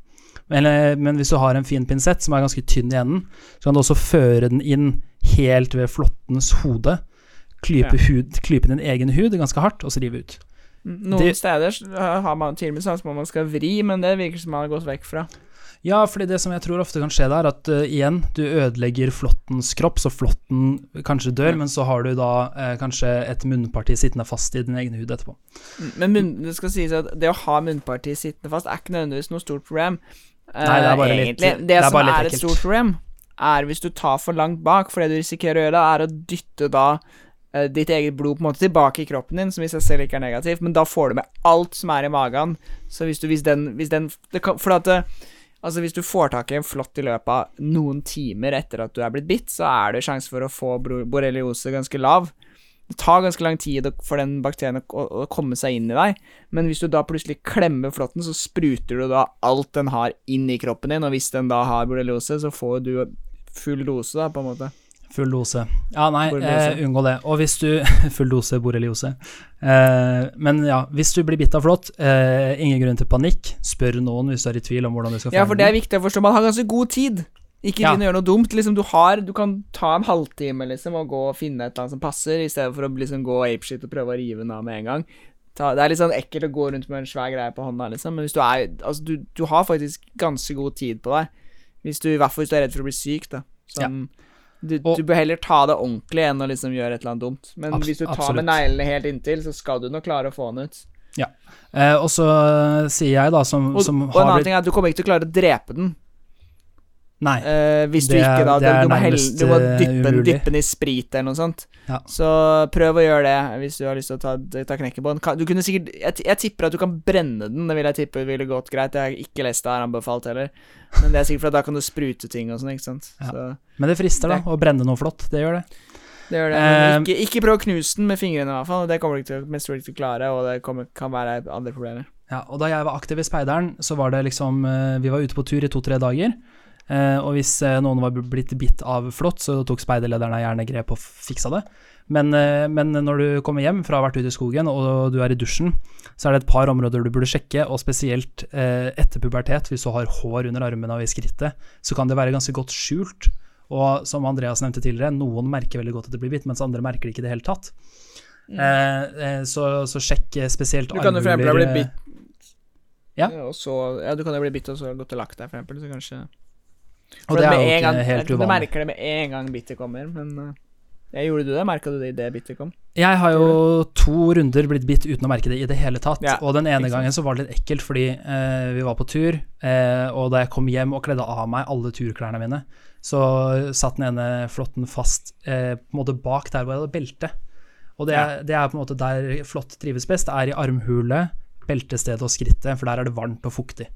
Men, eh, men hvis du har en fin pinsett som er ganske tynn i enden, så kan du også føre den inn helt ved flåttens hode. Klype, hud, klype din egen hud ganske hardt, og så rive ut. Noen det- steder har man til og med sånn som man skal vri, men det virker som man har gått vekk fra. Ja, fordi det som jeg tror ofte kan skje der, at uh, igjen, du ødelegger flåttens kropp, så flåtten kanskje dør, Ja. men så har du da uh, kanskje et munnparti sittende fast i din egen hud etterpå. Mm, Men munn, det skal sies at det å ha munnparti sittende fast er ikke nødvendigvis noe stort problem. Uh, Nei, det er bare litt- egentlig. det Det, er som er, er et stort problem, er hvis du tar for langt bak, for det du risikerer å gjøre er å dytte da eh, ditt eget blod på en måte tilbake i kroppen din, som i seg selv ikke er negativt, men da får du med alt som er i magen. Så hvis du hvis den, hvis den kan, For at det, Altså Hvis du får tak i en flått i løpet av noen timer etter at du er blitt bitt, så er det sjanse for å få borreliose ganske lav. Det tar ganske lang tid for den bakterien å komme seg inn i deg, men hvis du da plutselig klemmer flåtten, så spruter du da alt den har inn i kroppen din, og hvis den da har borreliose, så får du full dose, da, på en måte. Full dose. Ja, nei, eh, unngå det. Og hvis du Full dose borreliose. Eh, men ja, hvis du blir bitt av flått, eh, ingen grunn til panikk. Spør noen hvis du er i tvil om hvordan du skal Ja, for det er viktig å forstå. Man har ganske god tid. Ikke Ja. å gjøre noe dumt. Liksom, du, har, du kan ta en halvtime liksom, og gå og finne et eller annet som passer, i stedet for å liksom, gå apeshit og prøve å rive den av med en gang. Ta, det er litt sånn ekkelt å gå rundt med en svær greie på hånda, liksom, men hvis du er Altså, du, du har faktisk ganske god tid på deg. Hvis du, I hvert fall hvis du er redd for å bli syk, da. Sånn, du, Og- du bør heller ta det ordentlig enn å liksom gjøre et eller annet dumt. Men Abs- hvis du tar absolutt. med neglene helt inntil, så skal du nok klare å få den ut. Eh, og så sier jeg, da, som, Og, som og en annen ting er at du kommer ikke til å klare å drepe den. Nei. Eh, hvis du Det du ikke da du, du, må helle, du må dyppe, den- dyppe den i sprit eller noe sånt. Ja. Så prøv å gjøre det hvis du har lyst til å ta, ta knekken på den. Du kunne sikkert jeg, jeg tipper at du kan brenne den. Det vil jeg tippe ville gått greit. Jeg har ikke lest det her anbefalt heller. Men det er sikkert for at da kan du sprute ting og sånn, ikke sant. Ja. Så Men det frister, da, å brenne noe flott. Det gjør det. det gjør det. Eh, ikke, ikke prøv å knuse den med fingrene, i hvert fall. Det kommer du ikke til, mest til å klare, og det kommer, kan være andre problemer. Ja, og da jeg var aktiv i Speideren, så var det liksom eh, Vi var ute på tur i to-tre dager. Eh, og hvis eh, noen var blitt bitt av flått, så tok speiderlederne gjerne grep og fiksa det. Men, eh, men når du kommer hjem fra å ha vært ute i skogen, og du er i dusjen, så er det et par områder du burde sjekke, og spesielt eh, etter pubertet, hvis du har hår under armene og i skrittet, så kan det være ganske godt skjult. Og som Andreas nevnte tidligere, noen merker veldig godt at det blir bitt, mens andre merker det ikke i det hele tatt. Eh, eh, så, så sjekk spesielt armhuler Du kan jo for eksempel bli eh, bitt Ja. og så, ja, du kan jo bli bitt og så gått og lagt deg, for eksempel, så kanskje Og det er jo ikke helt uvanlig. Du merker det med en gang bittet kommer, men uh, jeg Gjorde du det? Merka du det idet bittet kom? Jeg har jo to runder blitt bitt uten å merke det i det hele tatt. Ja, og den ene gangen så var det litt ekkelt, fordi eh, vi var på tur, eh, og da jeg kom hjem og kledde av meg alle turklærne mine, så satt den ene flåtten fast eh, på en måte bak der hvor jeg hadde belte. Og det, er- det er på en måte der flått trives best, er i armhule, beltestedet og skrittet, for der er det varmt og fuktig.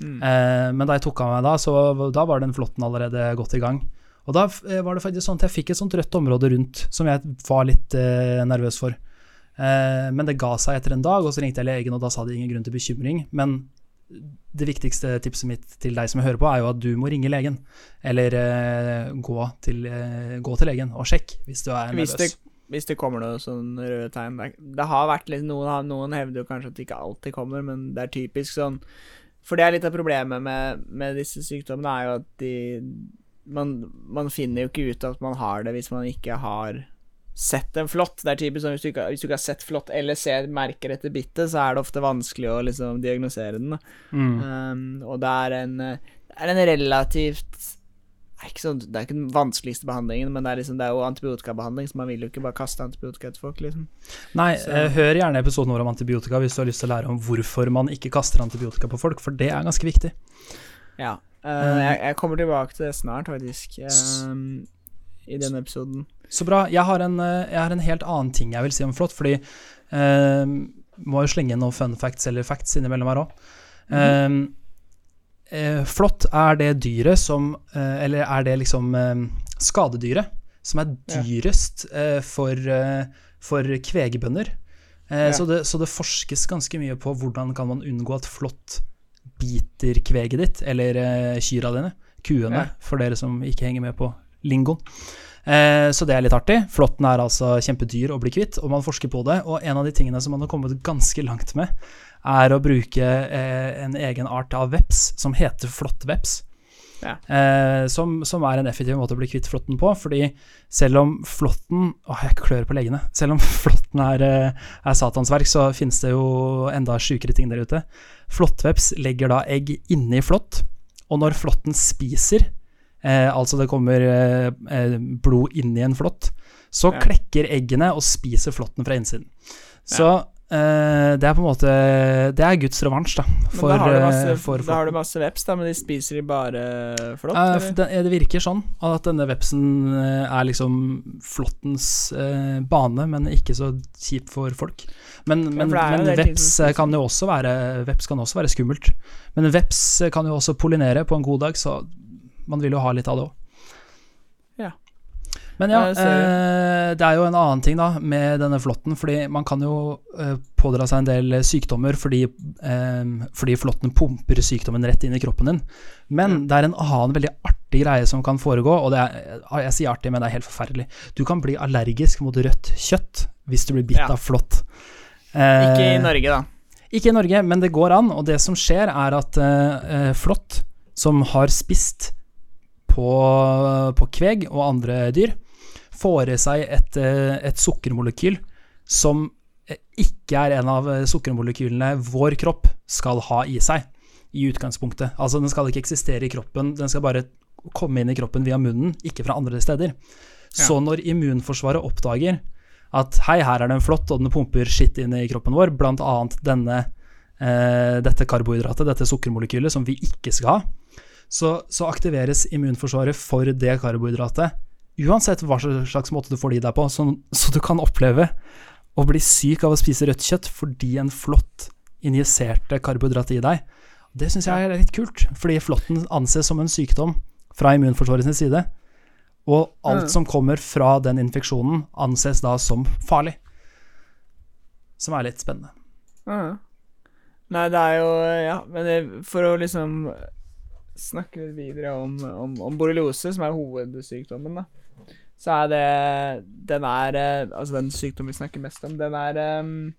Mm. Eh, men da jeg tok av meg da, så da var den flåtten allerede godt i gang. Og da eh, var det faktisk sånn at jeg fikk et sånt rødt område rundt som jeg var litt eh, nervøs for. Eh, men det ga seg etter en dag, og så ringte jeg legen, og da sa de ingen grunn til bekymring. Men det viktigste tipset mitt til deg som hører på, er jo at du må ringe legen. Eller eh, gå, til, eh, gå til legen og sjekk hvis du er Hvis nervøs. det, hvis det kommer noen sånn røde tegn det har vært litt noen, noen hevder jo kanskje at det ikke alltid kommer, men det er typisk sånn For det er litt av problemet med, med disse sykdommene, er jo at de man, man finner jo ikke ut at man har det hvis man ikke har sett en flått. Det er typisk sånn hvis du ikke, hvis du ikke har sett flått eller ser merker etter bittet, så er det ofte vanskelig å liksom diagnosere den. Mm. Um, og det er en, eh, det er en relativt er, ikke så, det er ikke den vanskeligste behandlingen, men det er, liksom, det er jo antibiotikabehandling, så man vil jo ikke bare kaste antibiotika etter folk, liksom. Nei, Så- eh, hør gjerne episoden vår om antibiotika hvis du har lyst til å lære om hvorfor man ikke kaster antibiotika på folk, for det er ganske viktig. Ja. Uh, jeg, jeg kommer tilbake til det snart, faktisk, um, i denne episoden. Så bra. Jeg har en, jeg har en helt annen ting jeg vil si om flått, fordi eh, Må jo slenge inn noen fun facts eller facts innimellom her òg. Flått er det dyret som eh, Eller er det liksom eh, skadedyret som er dyrest eh, for, eh, for kvegebønder. Eh, så, det, så det forskes ganske mye på hvordan kan man unngå at flått biter kveget ditt, eller eh, kyra dine, kuene, for dere som ikke henger med på lingoen. Eh, så det er litt artig. Flåtten er altså kjempedyr å bli kvitt, og man forsker på det. Og en av de tingene som man har kommet ganske langt med, er å bruke eh, en egen art av veps som heter flåttveps. Ja. Eh, som, som er en effektiv måte å bli kvitt flåtten på. Fordi selv om flåtten Åh, jeg klør på leggene. Selv om flåtten er, eh, er satans verk, så finnes det jo enda sjukere ting der ute. Flåttveps legger da egg inni flått, og når flåtten spiser, eh, altså det kommer eh, eh, blod inni en flått, så Ja. klekker eggene og spiser flåtten fra innsiden. Så eh, det er på en måte Det er Guds revansj, da. Men For, da har eh, masse, for da har du masse veps, da, men de spiser de bare flått? Uh, det, det virker sånn at denne vepsen eh, er liksom flåttens uh, bane, men ikke så kjipt for folk. Men, men, for men veps eh, kan jo også være Veps kan også være skummelt. Men veps eh, kan jo også pollinere på en god dag, så man vil jo ha litt av det òg. Men ja, eh, det er jo en annen ting da med denne flåtten, fordi man kan jo eh, pådra seg en del sykdommer fordi, eh, fordi flåtten pumper sykdommen rett inn i kroppen din. Men det er en annen veldig artig greie som kan foregå, og det er, jeg sier artig, men det er helt forferdelig. Du kan bli allergisk mot rødt kjøtt hvis du blir bitt Ja. av flått. Ikke i Eh, Norge, da. ikke i Norge, men det går an, og det som skjer er at eh, eh, flått, som har spist på, på kveg og andre dyr, får i seg et, eh, et sukkermolekyl som ikke er en av eh, sukkermolekylene vår kropp skal ha i seg, i utgangspunktet. Altså, den skal ikke eksistere i kroppen, den skal bare komme inn i kroppen via munnen, ikke fra andre steder. Så når immunforsvaret oppdager at hei, her er den flott, og den pumper skitt inn i kroppen vår, annet denne, eh, dette karbohydratet, dette sukkermolekylet, som vi ikke skal ha, så, så aktiveres immunforsvaret for det karbohydratet, uansett hva slags måte du får i deg på, så, så du kan oppleve å bli syk av å spise rødt kjøtt fordi en flått injiserte karbohydrat i deg. Det syns jeg er litt kult, fordi flåtten anses som en sykdom fra immunforsvaret sin side. Og alt Mm. som kommer fra den infeksjonen, anses da som farlig. Som er litt spennende. Mm. Nei, det er jo Ja, men det, for å liksom snakke litt videre om, om, om borreliose, som er hovedsykdommen, da, så er det Den er eh, Altså, den sykdommen vi snakker mest om, den er um,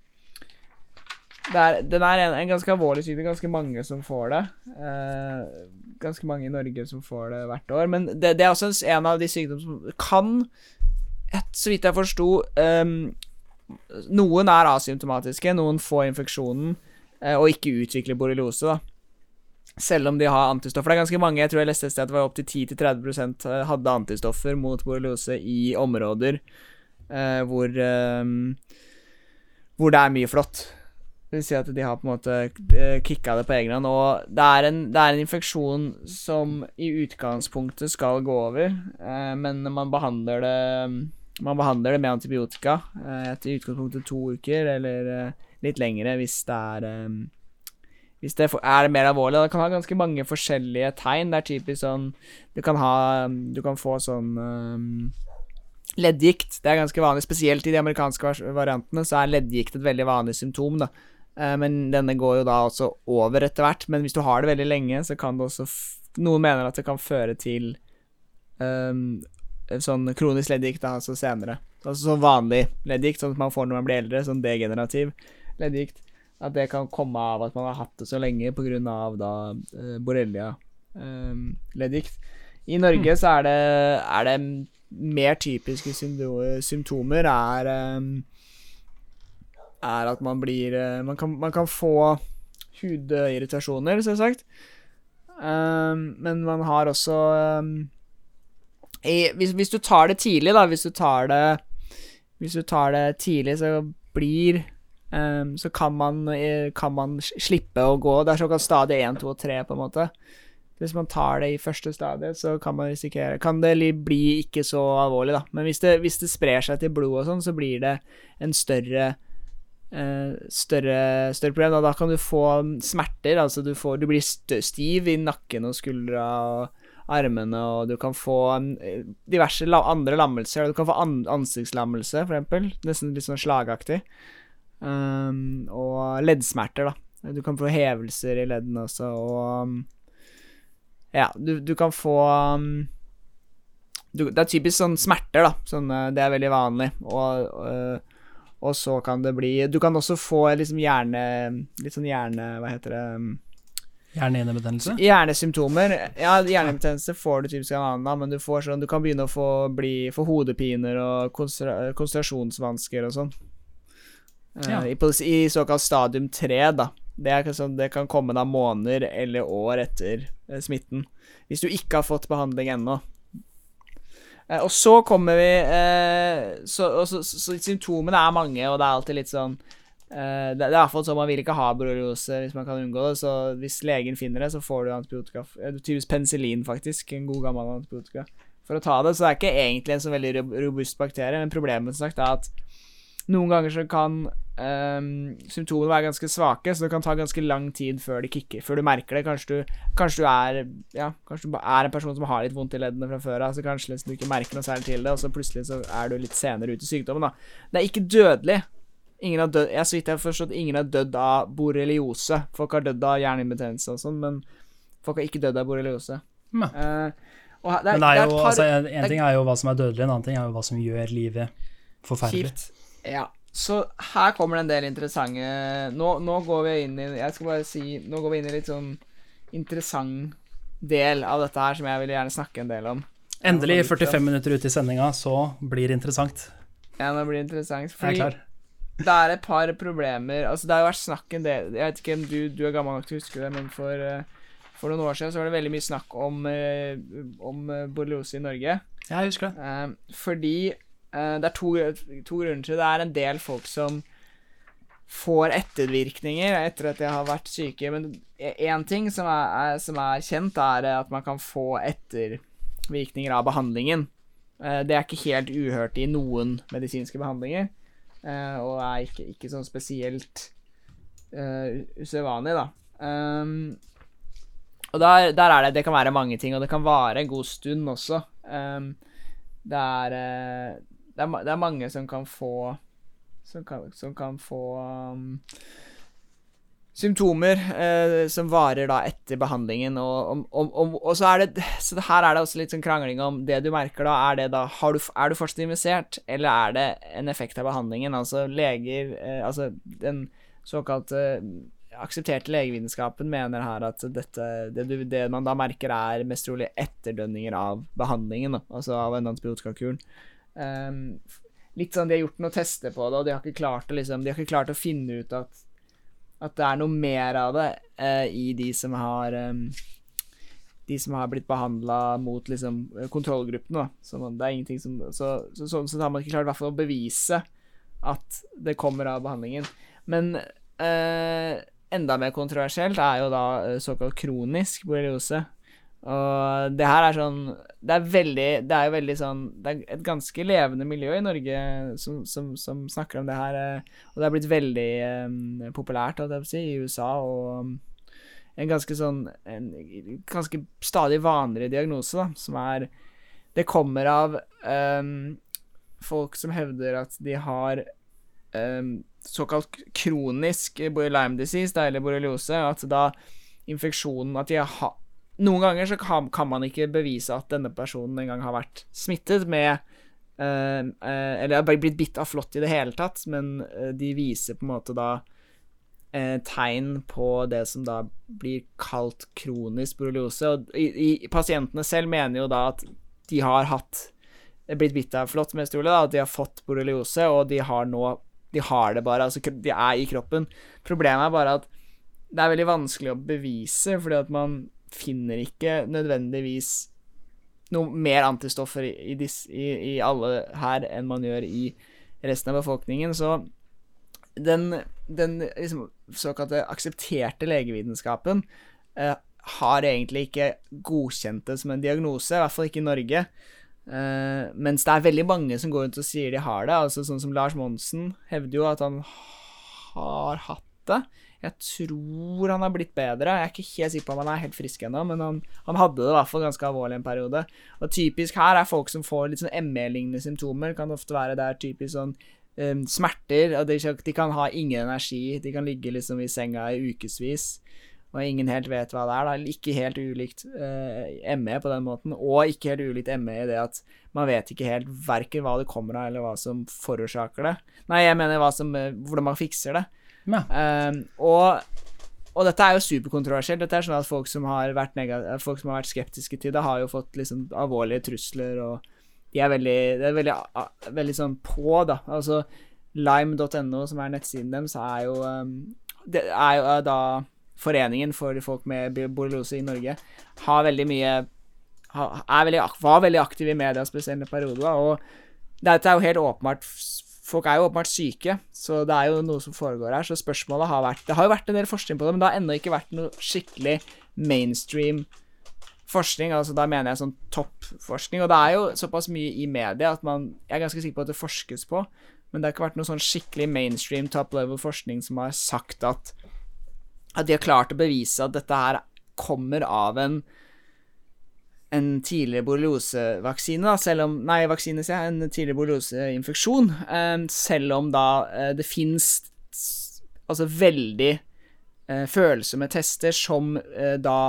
er, den er en, en ganske alvorlig sykdom. Ganske mange som får det. Eh, ganske mange i Norge som får det hvert år. Men det, det er også en av de sykdommene som kan, et, så vidt jeg forsto eh, Noen er asymptomatiske, noen får infeksjonen eh, og ikke utvikler borreliose. da. Selv om de har antistoffer. Det er ganske mange, jeg tror jeg leste et sted at det var opptil 10-30% hadde antistoffer mot borreliose i områder eh, hvor, eh, hvor det er mye flått. Det vil si at de har på en måte eh, kicka det på egen hånd. Og det er, en, det er en infeksjon som i utgangspunktet skal gå over, eh, men man behandler det man behandler det med antibiotika eh, etter utgangspunktet to uker, eller eh, litt lengre hvis det er eh, hvis det er mer alvorlig. Det kan ha ganske mange forskjellige tegn. Det er typisk sånn Du kan ha Du kan få sånn um, leddgikt. Det er ganske vanlig. Spesielt i de amerikanske variantene så er leddgikt et veldig vanlig symptom. da uh, Men denne går jo da også over etter hvert. Men hvis du har det veldig lenge, så kan det også Noen mener at det kan føre til um, sånn kronisk leddgikt, altså senere. Altså sånn vanlig leddgikt, sånn at man får når man blir eldre. Sånn degenerativ leddgikt. At det kan komme av at man har hatt det så lenge pga. da uh, borrelia-leddgikt. Um, I Norge mm. så er det, er det mer typiske symptomer er um, er at man blir man, kan, man, kan, få hudirritasjoner, selvsagt. Um, men man har også um, i, hvis, hvis, du tar det tidlig, da Hvis du tar det Hvis du tar det tidlig, så blir um, Så kan man, eh, kan man, slippe å gå Det er såkalt stadie 1, 2 og 3, på en måte. Hvis man tar det i første stadie, så kan man risikere Kan det bli ikke så alvorlig, da. Men hvis det, hvis det sprer seg til blod og sånn, så blir det en større uh, større, større problem. Da, da kan du få smerter. Altså du, får, du blir stiv i nakken og skuldra og armene, og du kan få eh, diverse la andre lammelser. Du kan få an ansiktslammelse, for. Nesten litt sånn slagaktig. Um, og leddsmerter, da. Du kan få hevelser i leddene også, og um, Ja, du, du, kan få um, du, Det er typisk sånn smerter, da. Sånn, det er veldig vanlig. Og, og, og, så kan det bli Du kan også få liksom hjerne Litt sånn hjerne... Hva heter det? Um, Hjernehinnebetennelse? Hjernesymptomer. Ja, hjernehinnebetennelse får du typisk en annen, men du får sånn Du kan begynne å få, bli, få hodepiner og konsentrasjonsvansker og sånn. Eh, ja. I, I, såkalt stadium 3, da. Det, sånn, det, kan komme da måneder eller år etter eh, smitten. Hvis du ikke har fått behandling ennå. Eh, og så kommer vi eh, så, så, så, så, symptomene er mange, og det er alltid litt sånn Uh, det, det, er iallfall sånn man vil ikke ha borreliose hvis man kan unngå det. Så hvis legen finner det, så får du antibiotika. Uh, typisk penicillin, faktisk. En god gammel antibiotika. For å ta det. Så det er ikke egentlig en så veldig robust bakterie. Men problemet sagt er at noen ganger så kan um, symptomene være ganske svake, så det kan ta ganske lang tid før de kicker. Før du merker det. Kanskje du, kanskje du er Ja, kanskje du er en person som har litt vondt i leddene fra før av, så kanskje liksom du ikke merker noe særlig til det, og så plutselig så er du litt senere ute i sykdommen, da. Det er ikke dødelig. Ingen har dødd Jeg så vidt jeg har forstått, ingen har dødd av borreliose. Folk har dødd av hjernehinnebetennelse og sånn, men folk har ikke dødd av borreliose. Uh, det er, men det er jo, altså, en ting er jo hva som er dødelig, en annen ting er jo hva som gjør livet forferdelig. Kjipt. Ja. Så her kommer det en del interessante nå, nå, går vi inn i Jeg skal bare si Nå går vi inn i litt sånn interessant del av dette her som jeg vil gjerne snakke en del om. Endelig, 45 minutter ute i sendinga, så blir det interessant. Ja, nå blir det interessant. Fordi jeg er klar det er et par problemer Altså, det har jo vært snakk en del Jeg vet ikke om du, du er gammel nok til å huske det, men for, eh, for, noen år siden så var det veldig mye snakk om, eh, om eh, borreliose i Norge. Ja, jeg husker det. fordi det er to, to, grunner til det. Er en del folk som får ettervirkninger etter at de har vært syke. Men én ting som er, som er, kjent, er at man kan få ettervirkninger av behandlingen. Det er ikke helt uhørt i noen medisinske behandlinger. Uh, og er ikke, ikke sånn spesielt uh, usedvanlig, da. Um, og der, der, er det Det kan være mange ting, og det kan vare en god stund også. Um, det, er, det, er, det er mange som kan få Som kan, som kan få um, symptomer eh, som varer da etter behandlingen. Og, og, og, og, så er det Så her er det også litt sånn krangling om det du merker da. Er det da du, Er du fortsatt investert, eller er det en effekt av behandlingen? Altså leger eh, Altså den såkalte eh, aksepterte legevitenskapen mener her at dette det, det, man da merker, er mest trolig etterdønninger av behandlingen, da, altså av en antibiotikakuren. Um, litt sånn De har gjort noen tester på det, og de har ikke klart å, liksom, har ikke klart å finne ut at At det er noe mer av det uh, i de som har um, De som har blitt behandla mot liksom kontrollgruppene. Så Så, så sånn sett har man ikke klart hvert fall å bevise at det kommer av behandlingen. Men eh, enda mer kontroversielt er jo da eh, såkalt kronisk borreliose. Og det her er sånn Det er veldig Det er jo veldig sånn Det er et ganske levende miljø i Norge som, som, som snakker om det her. eh, Og det er blitt veldig um, populært, holdt jeg på å si, i USA. Og en ganske sånn En ganske stadig vanligere diagnose, da, som er Det kommer av um, folk som hevder at de har um, såkalt kronisk Lyme disease, da, eller borreliose. At da infeksjonen At de har noen ganger så kan, kan, man ikke bevise at denne personen en gang har vært smittet med uh, uh, Eller har blitt bitt av flått i det hele tatt, men uh, de viser på en måte da tegn på det som da blir kalt kronisk borreliose. Og i, i, pasientene selv mener jo da at de har hatt blitt bitt av flått, mest stole, da, at de har fått borreliose, og de har nå De har det bare, altså de er i kroppen. Problemet er bare at det er veldig vanskelig å bevise, fordi at man finner ikke nødvendigvis noe mer antistoffer i, i, i, i, alle her enn man gjør i resten av befolkningen. Så den, den liksom, såkalte aksepterte legevitenskapen eh, har egentlig ikke godkjent det som en diagnose, i hvert fall ikke i Norge. Eh, mens det er veldig mange som går rundt og sier de har det. Altså Sånn som Lars Monsen hevder jo at han har hatt det. Jeg tror han har blitt bedre. Jeg er ikke helt sikker på om han er helt frisk ennå, men han, han, hadde det i hvert fall ganske alvorlig en periode. Og typisk her er folk som får litt sånn ME-lignende symptomer. Kan ofte være det er typisk sånn um, smerter. Og de, de, kan ha ingen energi. De kan ligge liksom i senga i ukevis. Og ingen helt vet hva det er. da, Ikke helt ulikt uh, ME på den måten, og ikke helt ulikt ME i det at man vet ikke helt verken hva det kommer av, eller hva som forårsaker det. Nei, jeg mener som, hvordan man fikser det. Um, og, og, dette er jo superkontroversielt. Dette er sånn at folk som, har vært folk som har vært skeptiske til det, har jo fått liksom alvorlige trusler, og de er veldig, de er veldig, veldig sånn på, da. Altså lime.no, som er nettsiden deres, er jo um, Det er jo da Foreningen for folk med borreliose i Norge har veldig mye er veldig, var veldig aktiv i media spesielt i perioder. og dette er jo helt åpenbart folk er jo åpenbart syke, så det er jo noe som foregår her. Så spørsmålet har vært Det har jo vært en del forskning på det, men det har ennå ikke vært noe skikkelig mainstream forskning. Altså da mener jeg sånn toppforskning. Og det er jo såpass mye i media at man Jeg er ganske sikker på at det forskes på, men det har ikke vært noe sånn skikkelig mainstream top level forskning som har sagt at At de har klart å bevise at dette her kommer av en en tidligere borreliosevaksine, selv om Nei, vaksine, sier jeg. En tidligere borrelioseinfeksjon. Um, selv om da uh, det fins altså veldig uh, følsomme tester som uh, da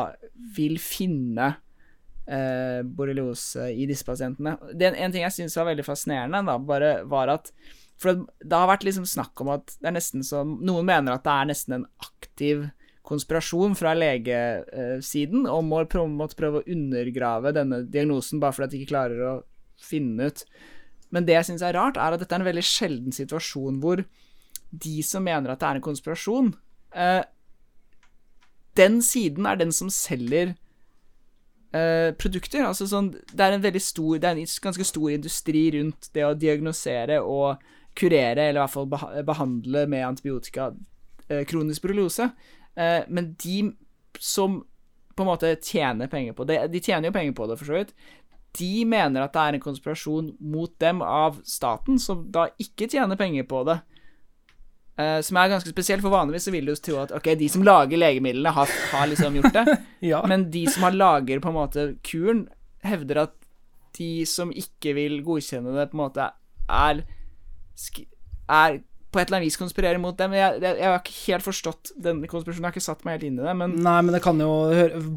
vil finne uh, borreliose i disse pasientene. Det, en ting jeg syns var veldig fascinerende, da, bare var at For det har vært liksom snakk om at det er nesten som Noen mener at det er nesten en aktiv konspirasjon fra legesiden om å prøve å undergrave denne diagnosen bare fordi de ikke klarer å finne ut. Men det jeg syns er rart, er at dette er en veldig sjelden situasjon hvor de som mener at det er en konspirasjon eh, Den siden er den som selger eh, produkter. Altså sånn Det er en veldig stor Det er en ganske stor industri rundt det å diagnosere og kurere, eller i hvert fall behandle med antibiotika eh, kronisk borreliose. Eh, men de som på en måte tjener penger på det De tjener jo penger på det, for så vidt. De mener at det er en konspirasjon mot dem av staten, som da ikke tjener penger på det. Uh, som er ganske spesielt, for vanligvis så vil du jo tro at ok, de som lager legemidlene, har, har liksom gjort det. ja. Men de som har lager på en måte kuren, hevder at de som ikke vil godkjenne det, på en måte er, er på et eller annet vis konspirerer mot dem. Jeg, jeg, jeg, har ikke helt forstått den konspirasjonen, jeg har ikke satt meg helt inn i det, men Nei, men det kan jo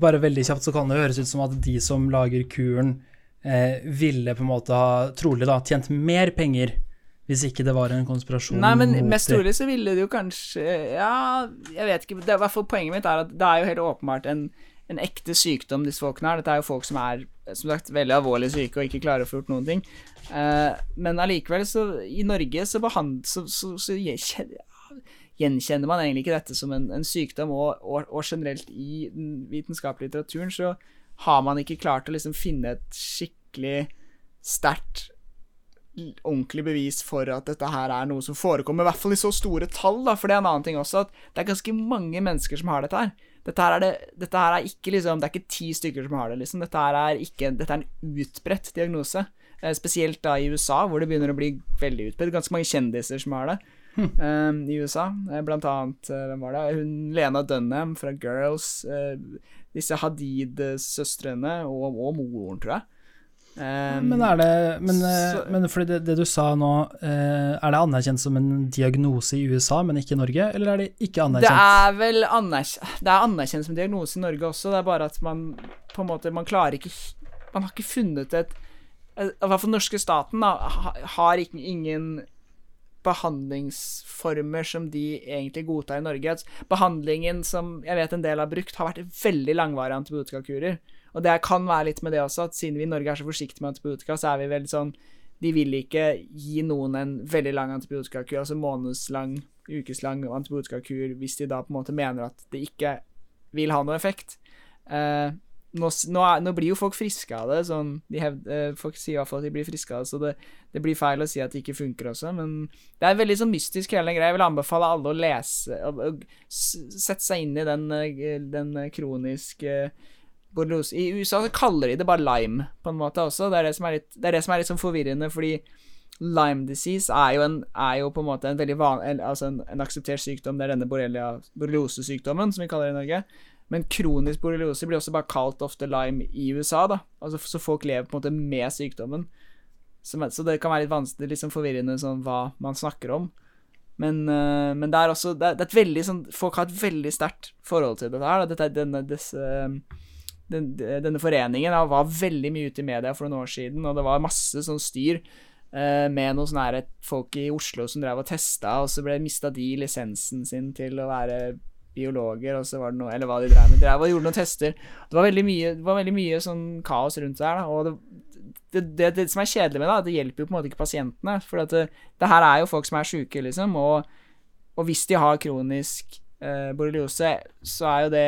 Bare veldig kjapt så kan det høres ut som at de som lager kuren, eh, ville på en måte ha trolig da tjent mer penger hvis ikke det var en konspirasjon Nei, men mest trolig så ville det jo kanskje Ja, jeg vet ikke. Det, I hvert fall poenget mitt er at det er jo helt åpenbart en, en ekte sykdom, disse folkene her. Dette er jo folk som er som sagt veldig alvorlig syke og ikke klarer å få gjort noen ting. Uh, men allikevel, så I Norge så, behand, så, så, så gjenkjenner man egentlig ikke dette som en, en sykdom, og, og, og, generelt i den vitenskapelige litteraturen så har man ikke klart å liksom finne et skikkelig sterkt ordentlig bevis for at dette her er noe som forekommer, i hvert fall i så store tall, da, for det er en annen ting også, at det er ganske mange mennesker som har dette her. Dette her er, det, dette her er ikke liksom Det er ikke ti stykker som har det, liksom. Dette er ikke Dette er en utbredt diagnose. Eh, spesielt da i USA, hvor det begynner å bli veldig utbredt. Ganske mange kjendiser som har det. hm. eh, I USA. Eh, blant annet, uh, hvem var det? Hun Lena Dunham fra Girls. Uh, disse Hadid-søstrene, og, og moren, tror jeg. Um, men er det Men, eh, så, men fordi det, det, du sa nå, eh, er det anerkjent som en diagnose i USA, men ikke i Norge, eller er det ikke anerkjent? Det er vel anerkjent, det er anerkjent som diagnose i Norge også, det er bare at man på en måte Man klarer ikke Man har ikke funnet et I hvert fall norske staten da, har ikke, ingen behandlingsformer som de egentlig godtar i Norge. Behandlingen som jeg vet en del har brukt, har vært veldig langvarige antibiotikakurer. Og det kan være litt med det også, at siden vi i Norge er så forsiktige med antibiotika, så er vi veldig sånn De vil ikke gi noen en veldig lang antibiotikakur, altså månedslang, ukeslang antibiotikakur, hvis de da på en måte mener at det ikke vil ha noe effekt. Eh, nå, nå, er, nå, blir jo folk friske av det. Sånn, de hevd, uh, folk sier i hvert fall at de blir friske av det, så det, det, blir feil å si at det ikke funker også. Men det er veldig sånn mystisk, hele den greia. Jeg vil anbefale alle å lese og, og sette seg inn i den, eh, den kroniske uh, I USA så kaller de det bare lime, på en måte også. Det er det som er litt, det er det som er litt sånn forvirrende, fordi Lime disease er jo, en, er jo på en måte en veldig van, altså en, en, akseptert sykdom. Det er denne borreliosesykdommen, som vi kaller det i Norge. Men kronisk borreliose blir også bare kalt ofte lime i USA, da. Altså, så folk lever på en måte med sykdommen. Så, så det kan være litt vanskelig, litt sånn forvirrende sånn hva man snakker om. Men, uh, men det er også det er, det er et veldig sånn Folk har et veldig sterkt forhold til det her. Da. Dette, denne, disse, uh, den, denne foreningen da, var veldig mye ute i media for noen år siden, og det var masse sånn styr eh, med noen sånne folk i Oslo som drev og testa, og så ble mista de lisensen sin til å være biologer, og så var det noe Eller hva de drev med. Drev og gjorde noen tester. Det var veldig mye, var veldig mye sånn kaos rundt der, da, og det, det, det, det, som er kjedelig med det, det hjelper jo på en måte ikke pasientene. For det, det, her er jo folk som er sjuke, liksom, og, og, hvis de har kronisk eh, borreliose, så er jo det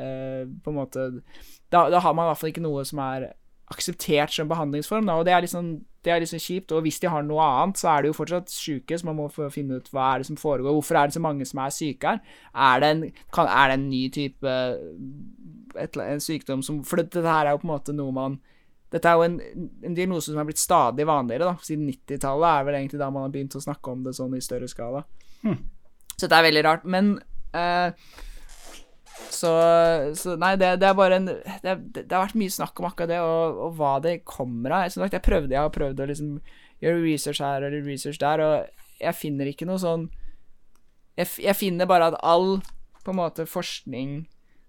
eh, på en måte da, da, har man i hvert fall ikke noe som er akseptert som behandlingsform, da, og det er, liksom, det er liksom kjipt. Og hvis de har noe annet, så er de jo fortsatt syke, så man må finne ut hva er det som foregår. Hvorfor er det så mange som er syke her? Er det en, kan, er det en ny type et, en sykdom som For dette her er jo på en måte noe man dette er jo en, en diagnose som har blitt stadig vanligere, da. Siden 90-tallet er vel egentlig da man har begynt å snakke om det sånn i større skala. Hmm. Så dette er veldig rart. Men uh, så, så, nei, det, det, er bare en det, det, har vært mye snakk om akkurat det, og, og hva det kommer av. Jeg, jeg prøvde, jeg har prøvd å liksom gjøre research her eller research der, og jeg finner ikke noe sånn Jeg, jeg finner bare at all på en måte forskning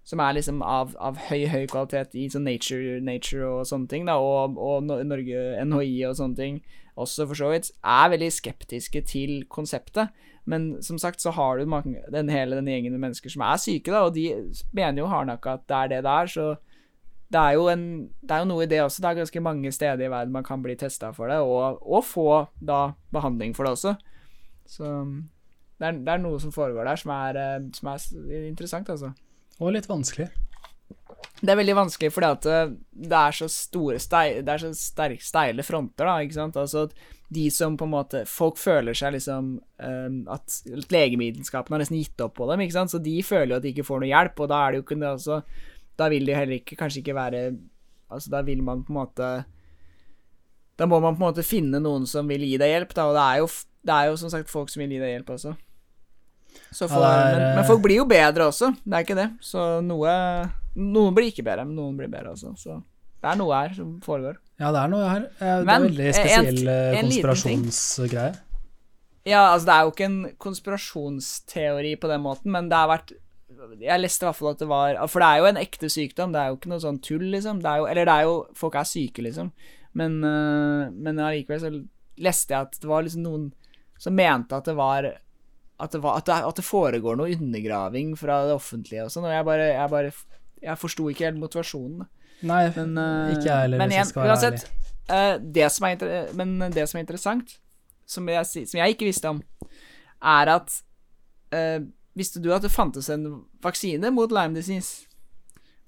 som er liksom av, av høy, høy kvalitet i sånn nature, nature og sånne ting, da, og, og Norge, NHI og sånne ting også, for så vidt, er veldig skeptiske til konseptet. Men som sagt så har du mange, den hele den gjengen med mennesker som er syke, da, og de mener jo hardnakka at det er det det er. Så det er, jo en, det er jo noe i det også. Det er ganske mange steder i verden man kan bli testa for det, og, og, få da behandling for det også. Så det er, det er noe som foregår der som er, som er interessant, altså. Og litt vanskelig. Det er veldig vanskelig fordi at eh, det er så store steile, det er så sterk, steile fronter, da, ikke sant. Altså de som på en måte Folk føler seg liksom um, At legemiddelskapene har nesten gitt opp på dem, ikke sant. Så de føler jo at de ikke får noe hjelp, og da er det jo ikke det også Da vil de heller ikke kanskje ikke være Altså da vil man på en måte Da må man på en måte finne noen som vil gi deg hjelp, da, og det er jo, det er jo som sagt folk som vil gi deg hjelp også. For, ja, er, men, men, folk blir jo bedre også, det er ikke det. Så noe Noen blir ikke bedre, men noen blir bedre også. Så det er noe her som foregår. Ja, det er noe her. Det er men, veldig spesiell en, en konspirasjonsgreie. Ja, altså det er jo ikke en konspirasjonsteori på den måten, men det har vært Jeg leste i hvert fall at det var For det er jo en ekte sykdom, det er jo ikke noe sånn tull, liksom. Det jo, eller det er jo Folk er syke, liksom. Men, men allikevel så leste jeg at det var liksom noen som mente at det var at det, var, at, det, at det, foregår noe undergraving fra det offentlige og sånn, og jeg bare Jeg, bare, jeg forsto ikke helt motivasjonen. Nei, men, uh, ikke jeg heller, hvis være uansett, uh, det som er Men det som er interessant, som jeg, som jeg, ikke visste om, er at uh, Visste du at det fantes en vaksine mot Lyme disease?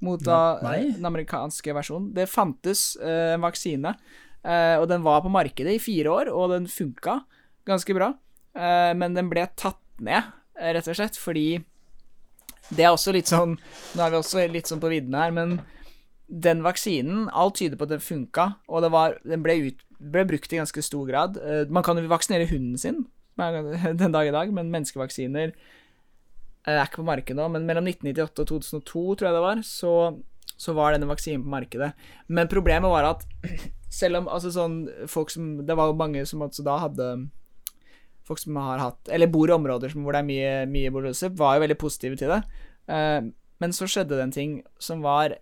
Mot da, eh, den amerikanske versjonen. Det fantes eh, en vaksine, eh, og den var på markedet i fire år, og den funka ganske bra. Eh, men den ble tatt ned, eh, rett og slett, fordi det er også litt sånn Nå er vi også litt sånn på viddene her, men den vaksinen Alt tyder på at den funka, og var, den ble, ut, ble brukt i ganske stor grad. Eh, Man kan jo vaksinere hunden sin den dag i dag, men menneskevaksiner eh, er ikke på markedet nå. Men mellom 1998 og 2002, tror jeg det var, så, så var denne vaksinen på markedet. Men problemet var at selv om altså sånn folk som Det var jo mange som altså da hadde Folk som har hatt Eller bor i områder som, hvor det er mye, mye borreliose, var jo veldig positive til det. Eh, men så skjedde det en ting som var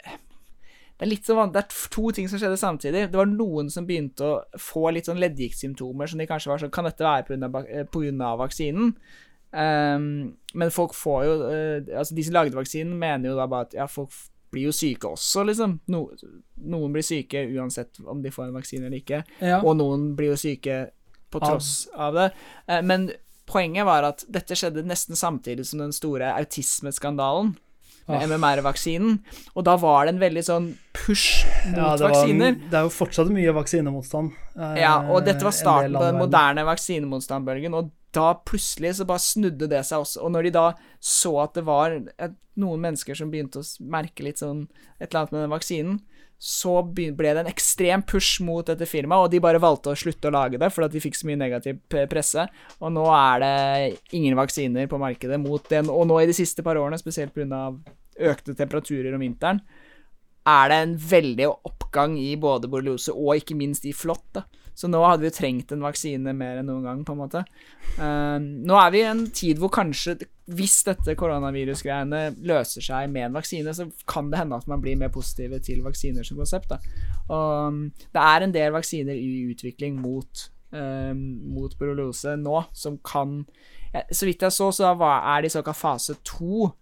det er, litt så det er to ting som skjedde samtidig. Det var noen som begynte å få litt sånn leddgiktsymptomer, som de kanskje var sånn Kan dette være pga. eh, av vaksinen? Um, men folk får jo uh, Altså, de som lagde vaksinen, mener jo da bare at ja, folk blir jo syke også, liksom. No, noen blir syke uansett om de får en vaksine eller ikke. Ja. Og noen blir jo syke på tross av det. Uh, Men poenget var at dette skjedde nesten samtidig som den store autismeskandalen. Med Ah. MMR-vaksinen. Og da var det en veldig sånn push mot Ja, det, var, vaksiner. det er jo fortsatt mye vaksinemotstand. eh, Ja, og dette var starten på den moderne vaksinemotstandbølgen, og da plutselig så bare snudde det seg også. Og når de da så at det var et, noen mennesker som begynte å merke litt sånn et eller annet med den vaksinen, så ble det en ekstrem push mot dette firmaet, og de bare valgte å slutte å lage det fordi de fikk så mye negativ presse. Og nå er det ingen vaksiner på markedet mot den, og nå i de siste par årene, spesielt pga. økte temperaturer om vinteren, er det en veldig oppgang i både borreliose og ikke minst i flått. Så nå hadde vi jo trengt en vaksine mer enn noen gang, på en måte. Uh, nå er vi i en tid hvor kanskje, hvis dette koronavirusgreiene løser seg med en vaksine, så kan det hende at man blir mer positive til vaksiner som konsept. da. Og um, det er en del vaksiner i utvikling mot, uh, mot borreliose nå, som kan Så vidt jeg så, så er de såkalt fase to.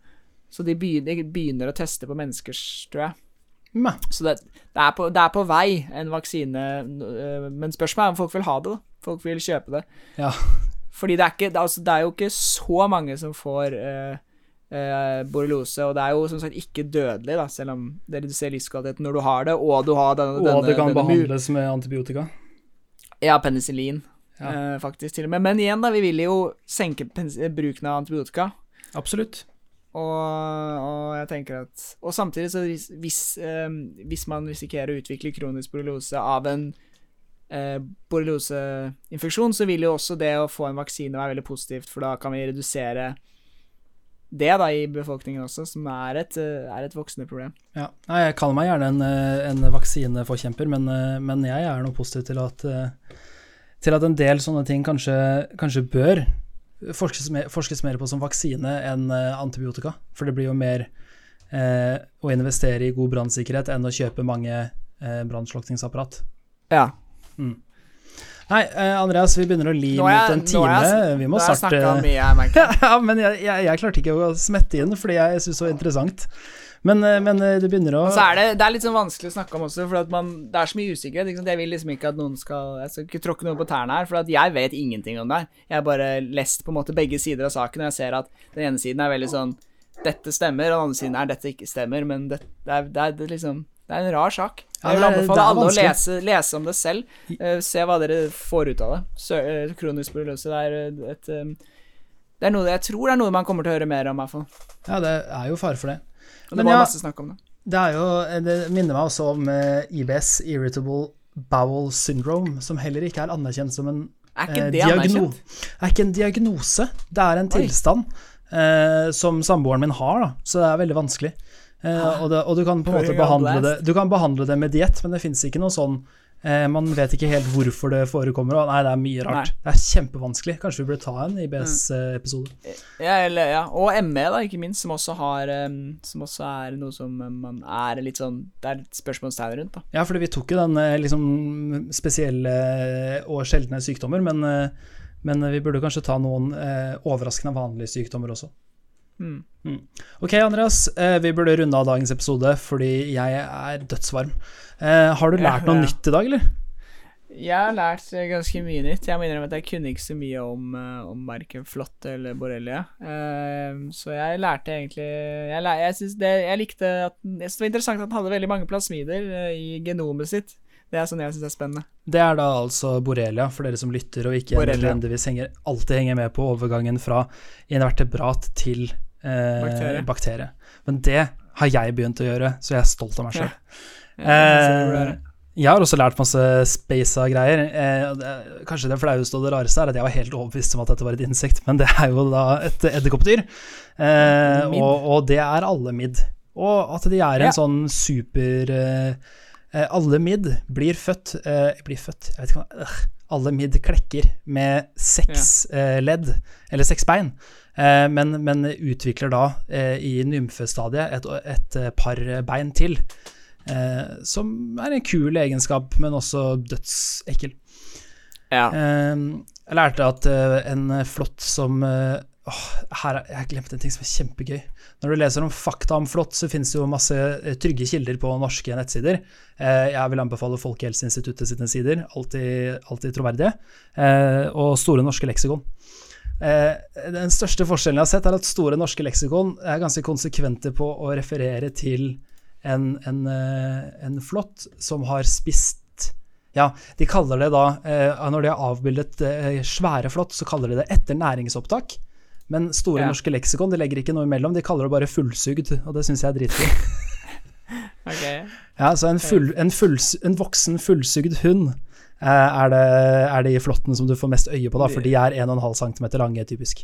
Så de begynner, begynner å teste på mennesker, tror jeg. Meh. Så det, det, er på, det er på vei, en vaksine, øh, men spørsmålet er om folk vil ha det. da. Folk vil kjøpe det. Ja. Fordi det er, ikke, altså, det er jo ikke så mange som får uh, uh, borreliose, og det er jo som sagt ikke dødelig, da, selv om det reduserer livskvaliteten når du har det, og du har denne, Og denne, det kan behandles med antibiotika. Ja, penicillin, Ja. Uh, faktisk, til og med. Men igjen, da, vi vil jo senke bruken av antibiotika. Absolutt. Og, og jeg tenker at Og samtidig, så hvis, eh, hvis man risikerer å utvikle kronisk borreliose av en eh, borrelioseinfeksjon, så vil jo også det å få en vaksine være veldig positivt, for da kan vi redusere det da i befolkningen også, som er et, er et voksende problem. Ja. Jeg kaller meg gjerne en, en vaksineforkjemper, men, men jeg er noe positiv til at, til at en del sånne ting kanskje, kanskje bør forskes mer, forskes mer på som vaksine enn eh, antibiotika. For det blir jo mer eh, å investere i god brannsikkerhet enn å kjøpe mange eh, brannslukningsapparat. Ja. Nei, eh, Andreas, vi begynner å li mot en time. jeg- vi må starte mye, jeg ja, men jeg, jeg, jeg klarte ikke å smette inn, fordi jeg syns det var interessant. Men, eh, men eh, det begynner å er det, det er litt sånn vanskelig å snakke om også, for at man, det er så mye usikkerhet. Liksom. Jeg vil liksom ikke at noen skal Jeg skal ikke tråkke noen på tærne her, for at jeg vet ingenting om det her. Jeg har bare lest på en måte begge sider av saken, og jeg ser at den ene siden er veldig sånn Dette stemmer, og den andre siden er dette ikke stemmer, men det, det, er, det, er, liksom Det er en rar sak. Jeg vil anbefale alle å lese, lese om det selv. Uh, se hva dere får ut av det. Sø, kronisk borreliose, det er et eh, Det er noe jeg tror det er noe man kommer til å høre mer om, i hvert fall. Ja, det er jo fare for det. Og det Men var ja- masse snakk om det. Det jo Det minner meg også om eh, IBS, Irritable Bowel Syndrome, som heller ikke er anerkjent som en Er ikke eh, det diagno- anerkjent? er ikke en diagnose, det er en Oi. tilstand eh, som samboeren min har, da, så det er veldig vanskelig. Eh, og, det, og du kan på en måte behandle det. Du kan behandle det med diett, men det fins ikke noe sånn eh, Man vet ikke helt hvorfor det forekommer, og nei, det er mye rart. Det er kjempevanskelig. Kanskje vi burde ta en IBS-episode. Ja, eller, ja. Og ME, da, ikke minst, som også har Som også er noe som man er litt sånn Det er et spørsmålstegn rundt, da. Ja, fordi vi tok jo den eh, liksom spesielle og sjeldne sykdommer, men, eh, men vi burde kanskje ta noen eh, overraskende vanlige sykdommer også. Mm. Ok, Andreas, eh, vi burde runde av dagens episode fordi jeg er dødsvarm. Eh, har du lært noe ja. nytt i dag, eller? Jeg har lært eh, ganske mye nytt. Jeg må innrømme at jeg kunne ikke så mye om, om verken flått eller borrelia. Eh, så jeg lærte egentlig Jeg, jeg, det, jeg likte at det var interessant at den hadde veldig mange plasmider i genomet sitt. Det er sånn jeg syns er spennende. Det er da altså borrelia, for dere som lytter og ikke nødvendigvis alltid henger med på overgangen fra invertebrat til eh, Bakterie. bakterie. Men det har jeg begynt å gjøre, så jeg er stolt av meg Ja. burde Eh, jeg har også lært masse space greier. Eh, kanskje det flaueste og det rareste er at jeg var helt overbevist om at dette var et insekt, men det er jo da et edderkoppdyr. Eh, og, og det er alle midd. Og at de er en Ja. sånn super eh, Alle midd blir født eh, Blir født, jeg vet ikke hva Alle midd klekker med seks eh, ledd, eller seks bein. Eh, men, men utvikler da eh, i nymfestadiet et, et eh, par bein til. Eh, som er en kul egenskap, men også dødsekkel. Ja. Eh, jeg lærte at eh, en flått som eh, åh, her, er- Jeg har glemt en ting som er kjempegøy. Når du leser om fakta om flått, så finnes det jo masse eh, trygge kilder på norske nettsider. Eh, jeg vil anbefale Folkehelseinstituttet sine sider, alltid, alltid troverdige. Eh, og Store norske leksikon. Den største forskjellen jeg har sett, er at Store norske leksikon er ganske konsekvente på å referere til en, en, en flått som har spist Ja, de kaller det da Når de har avbildet svære flått, så kaller de det etter næringsopptak. Men Store Ja. norske leksikon de legger ikke noe imellom, de kaller det bare fullsugd, og det syns jeg er dritfint. Ok. Ja, så en, full, en, full, en voksen fullsugd hund eh, er, det, er de flottene som du får mest øye på, da, for de er 1,5 cm lange, typisk.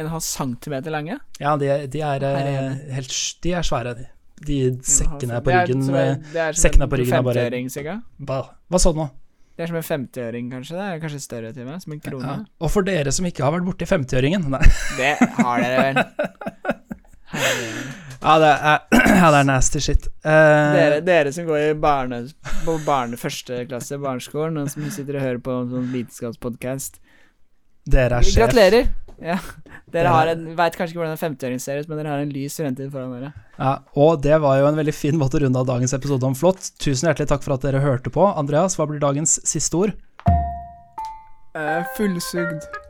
En halv centimeter lange? Ja, de, er- de er eh, helt De er svære, de. De sekkene på Det er ryggen som eh, det er som en på ryggen er 50-øring, cirka. Hva, hva sa du nå? Det er som en 50-øring, kanskje. Det er kanskje større til meg? som en krone. Ja. Og for dere som ikke har vært borti 50-øringen Nei. Det har dere vel. Ja, det er, ja, det er nasty shit. Uh, Dere, dere som går i barne, på barne første klasse, barneskolen, og som sitter og hører på en sånn vitenskapspodkast. dere er sjef. Gratulerer! Ja. Dere har en, vet kanskje ikke hvordan en 50-øring ser ut, men dere har en lys fremtid foran dere. Ja, og det var jo en veldig fin måte å runde av dagens episode om flått. Tusen hjertelig takk for at dere hørte på. Andreas, hva blir dagens siste ord? fullsugd.